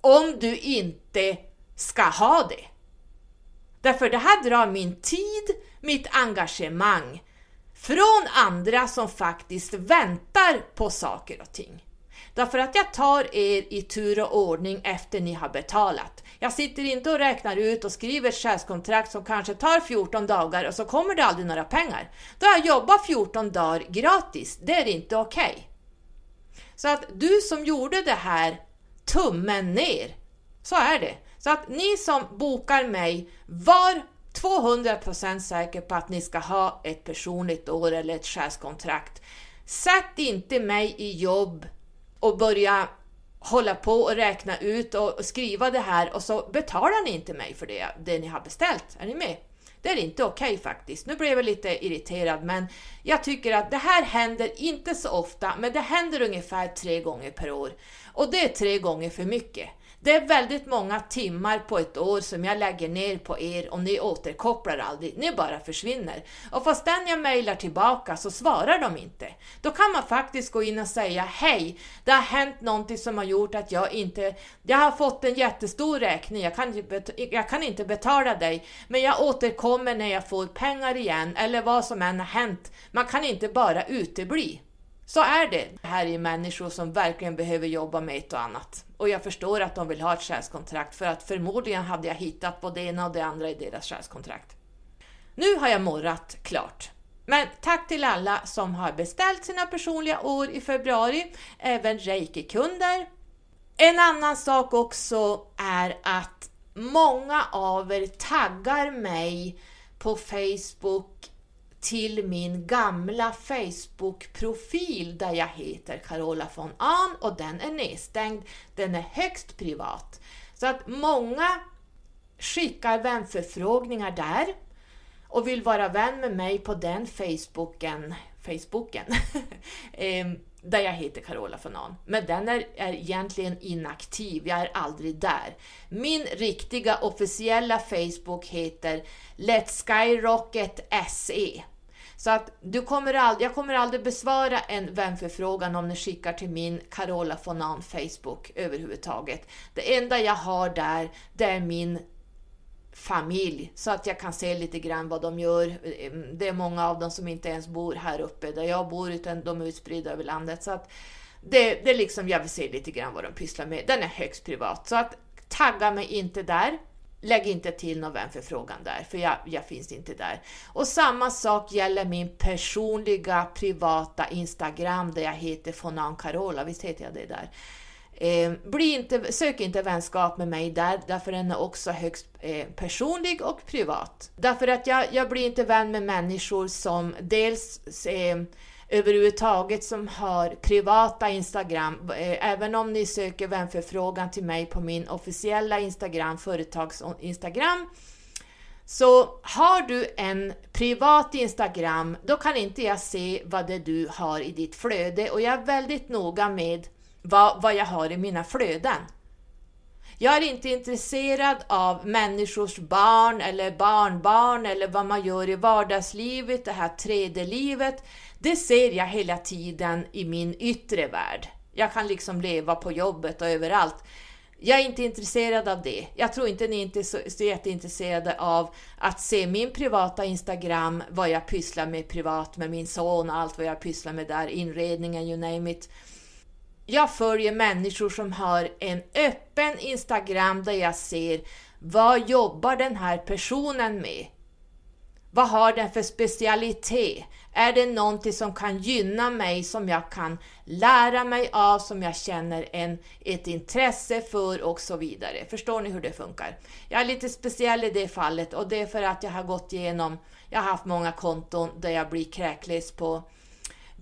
om du inte ska ha det. Därför det här drar min tid, mitt engagemang från andra som faktiskt väntar på saker och ting. Därför att jag tar er i tur och ordning efter ni har betalat. Jag sitter inte och räknar ut och skriver ett chefskontrakt som kanske tar 14 dagar och så kommer det aldrig några pengar. Då har jag jobbat 14 dagar gratis. Det är inte okej. Okay. Så att du som gjorde det här, tummen ner. Så är det. Så att ni som bokar mig, var 200% säker på att ni ska ha ett personligt år eller ett chefskontrakt. Sätt inte mig i jobb och börja hålla på och räkna ut och skriva det här och så betalar ni inte mig för det, det ni har beställt. Är ni med? Det är inte okej okay, faktiskt. Nu blev jag lite irriterad, men jag tycker att det här händer inte så ofta, men det händer ungefär tre gånger per år. Och det är tre gånger för mycket. Det är väldigt många timmar på ett år som jag lägger ner på er och ni återkopplar aldrig, ni bara försvinner. Och fastän jag mejlar tillbaka så svarar de inte. Då kan man faktiskt gå in och säga hej, det har hänt någonting som har gjort att jag inte, jag har fått en jättestor räkning, jag kan, jag kan inte betala dig, men jag återkommer när jag får pengar igen eller vad som än har hänt. Man kan inte bara utebli. Så är det. Det här är människor som verkligen behöver jobba med ett och annat. Och jag förstår att de vill ha ett själskontrakt för att förmodligen hade jag hittat både det ena och det andra i deras själskontrakt. Nu har jag morrat klart. Men tack till alla som har beställt sina personliga år i februari, även reiki-kunder. En annan sak också är att många av er taggar mig på Facebook till min gamla Facebook-profil där jag heter Carola von Ahn och den är nedstängd. Den är högst privat. Så att många skickar vänförfrågningar där och vill vara vän med mig på den Facebooken, Facebooken ehm, där jag heter Carola von Ahn. Men den är, är egentligen inaktiv, jag är aldrig där. Min riktiga officiella Facebook heter Let's Skyrocket SE. Så att du kommer aldrig, jag kommer aldrig besvara en vänförfrågan om ni skickar till min Carola Fonan Facebook överhuvudtaget. Det enda jag har där, det är min familj så att jag kan se lite grann vad de gör. Ehm, det är många av dem som inte ens bor här uppe där jag bor utan de är utspridda över landet. Så att det, det är liksom, jag vill se lite grann vad de pysslar med. Den är högst privat, så att tagga mig inte där. Lägg inte till någon vänförfrågan där, för jag, jag finns inte där. Och samma sak gäller min personliga privata Instagram där jag heter Fonan Carola, visst heter jag det där? Eh, bli inte, sök inte vänskap med mig där, därför den är också högst eh, personlig och privat. Därför att jag, jag blir inte vän med människor som dels eh, överhuvudtaget som har privata Instagram, eh, även om ni söker vänförfrågan till mig på min officiella Instagram, företags-Instagram, så har du en privat Instagram, då kan inte jag se vad det du har i ditt flöde och jag är väldigt noga med vad, vad jag har i mina flöden. Jag är inte intresserad av människors barn eller barnbarn eller vad man gör i vardagslivet, det här 3D-livet. Det ser jag hela tiden i min yttre värld. Jag kan liksom leva på jobbet och överallt. Jag är inte intresserad av det. Jag tror inte ni är så, så jätteintresserade av att se min privata Instagram, vad jag pysslar med privat med min son, allt vad jag pysslar med där, inredningen, you name it. Jag följer människor som har en öppen Instagram där jag ser vad jobbar den här personen med? Vad har den för specialitet? Är det någonting som kan gynna mig, som jag kan lära mig av, som jag känner en, ett intresse för och så vidare? Förstår ni hur det funkar? Jag är lite speciell i det fallet och det är för att jag har gått igenom, jag har haft många konton där jag blir kräkles på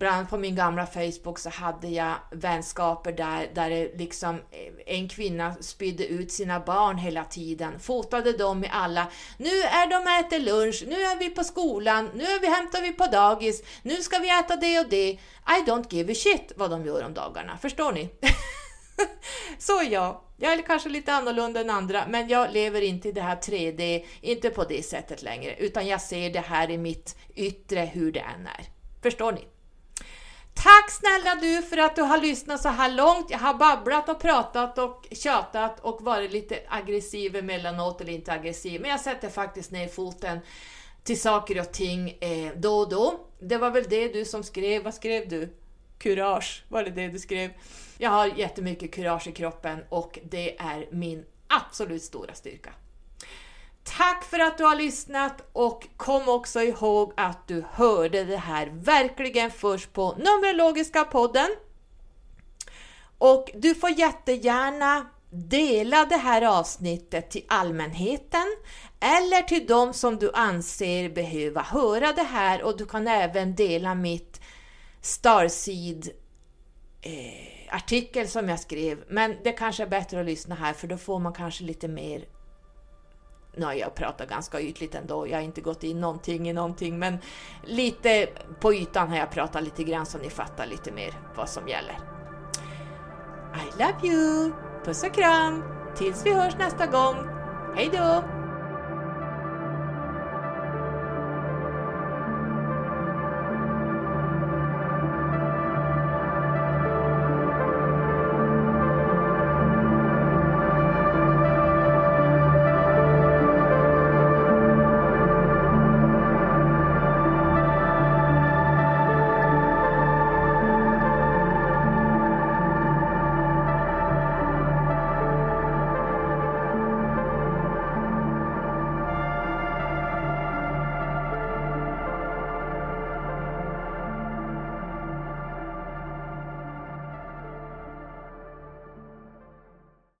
Bland annat på min gamla Facebook så hade jag vänskaper där, där det liksom eh, en kvinna spydde ut sina barn hela tiden, fotade dem med alla. Nu är de äter lunch, nu är vi på skolan, nu är vi, hämtar vi på dagis, nu ska vi äta det och det. I don't give a shit vad de gör om dagarna, förstår ni? så ja, jag är kanske lite annorlunda än andra, men jag lever inte i det här 3D, inte på det sättet längre, utan jag ser det här i mitt yttre, hur det än är. Förstår ni? Tack snälla du för att du har lyssnat så här långt. Jag har babblat och pratat och tjatat och varit lite aggressiv emellanåt, eller inte aggressiv, men jag sätter faktiskt ner foten till saker och ting eh, då och då. Det var väl det du som skrev, vad skrev du? Kurage, var det det du skrev? Jag har jättemycket kurage i kroppen och det är min absolut stora styrka. Tack för att du har lyssnat och kom också ihåg att du hörde det här verkligen först på Numerologiska podden. Och du får jättegärna dela det här avsnittet till allmänheten eller till de som du anser behöva höra det här och du kan även dela mitt Starseed eh, artikel som jag skrev. Men det kanske är bättre att lyssna här för då får man kanske lite mer nu har jag pratat ganska ytligt ändå, jag har inte gått in någonting i någonting, men lite på ytan har jag pratat lite grann så ni fattar lite mer vad som gäller. I love you! Puss och kram! Tills vi hörs nästa gång. Hej då!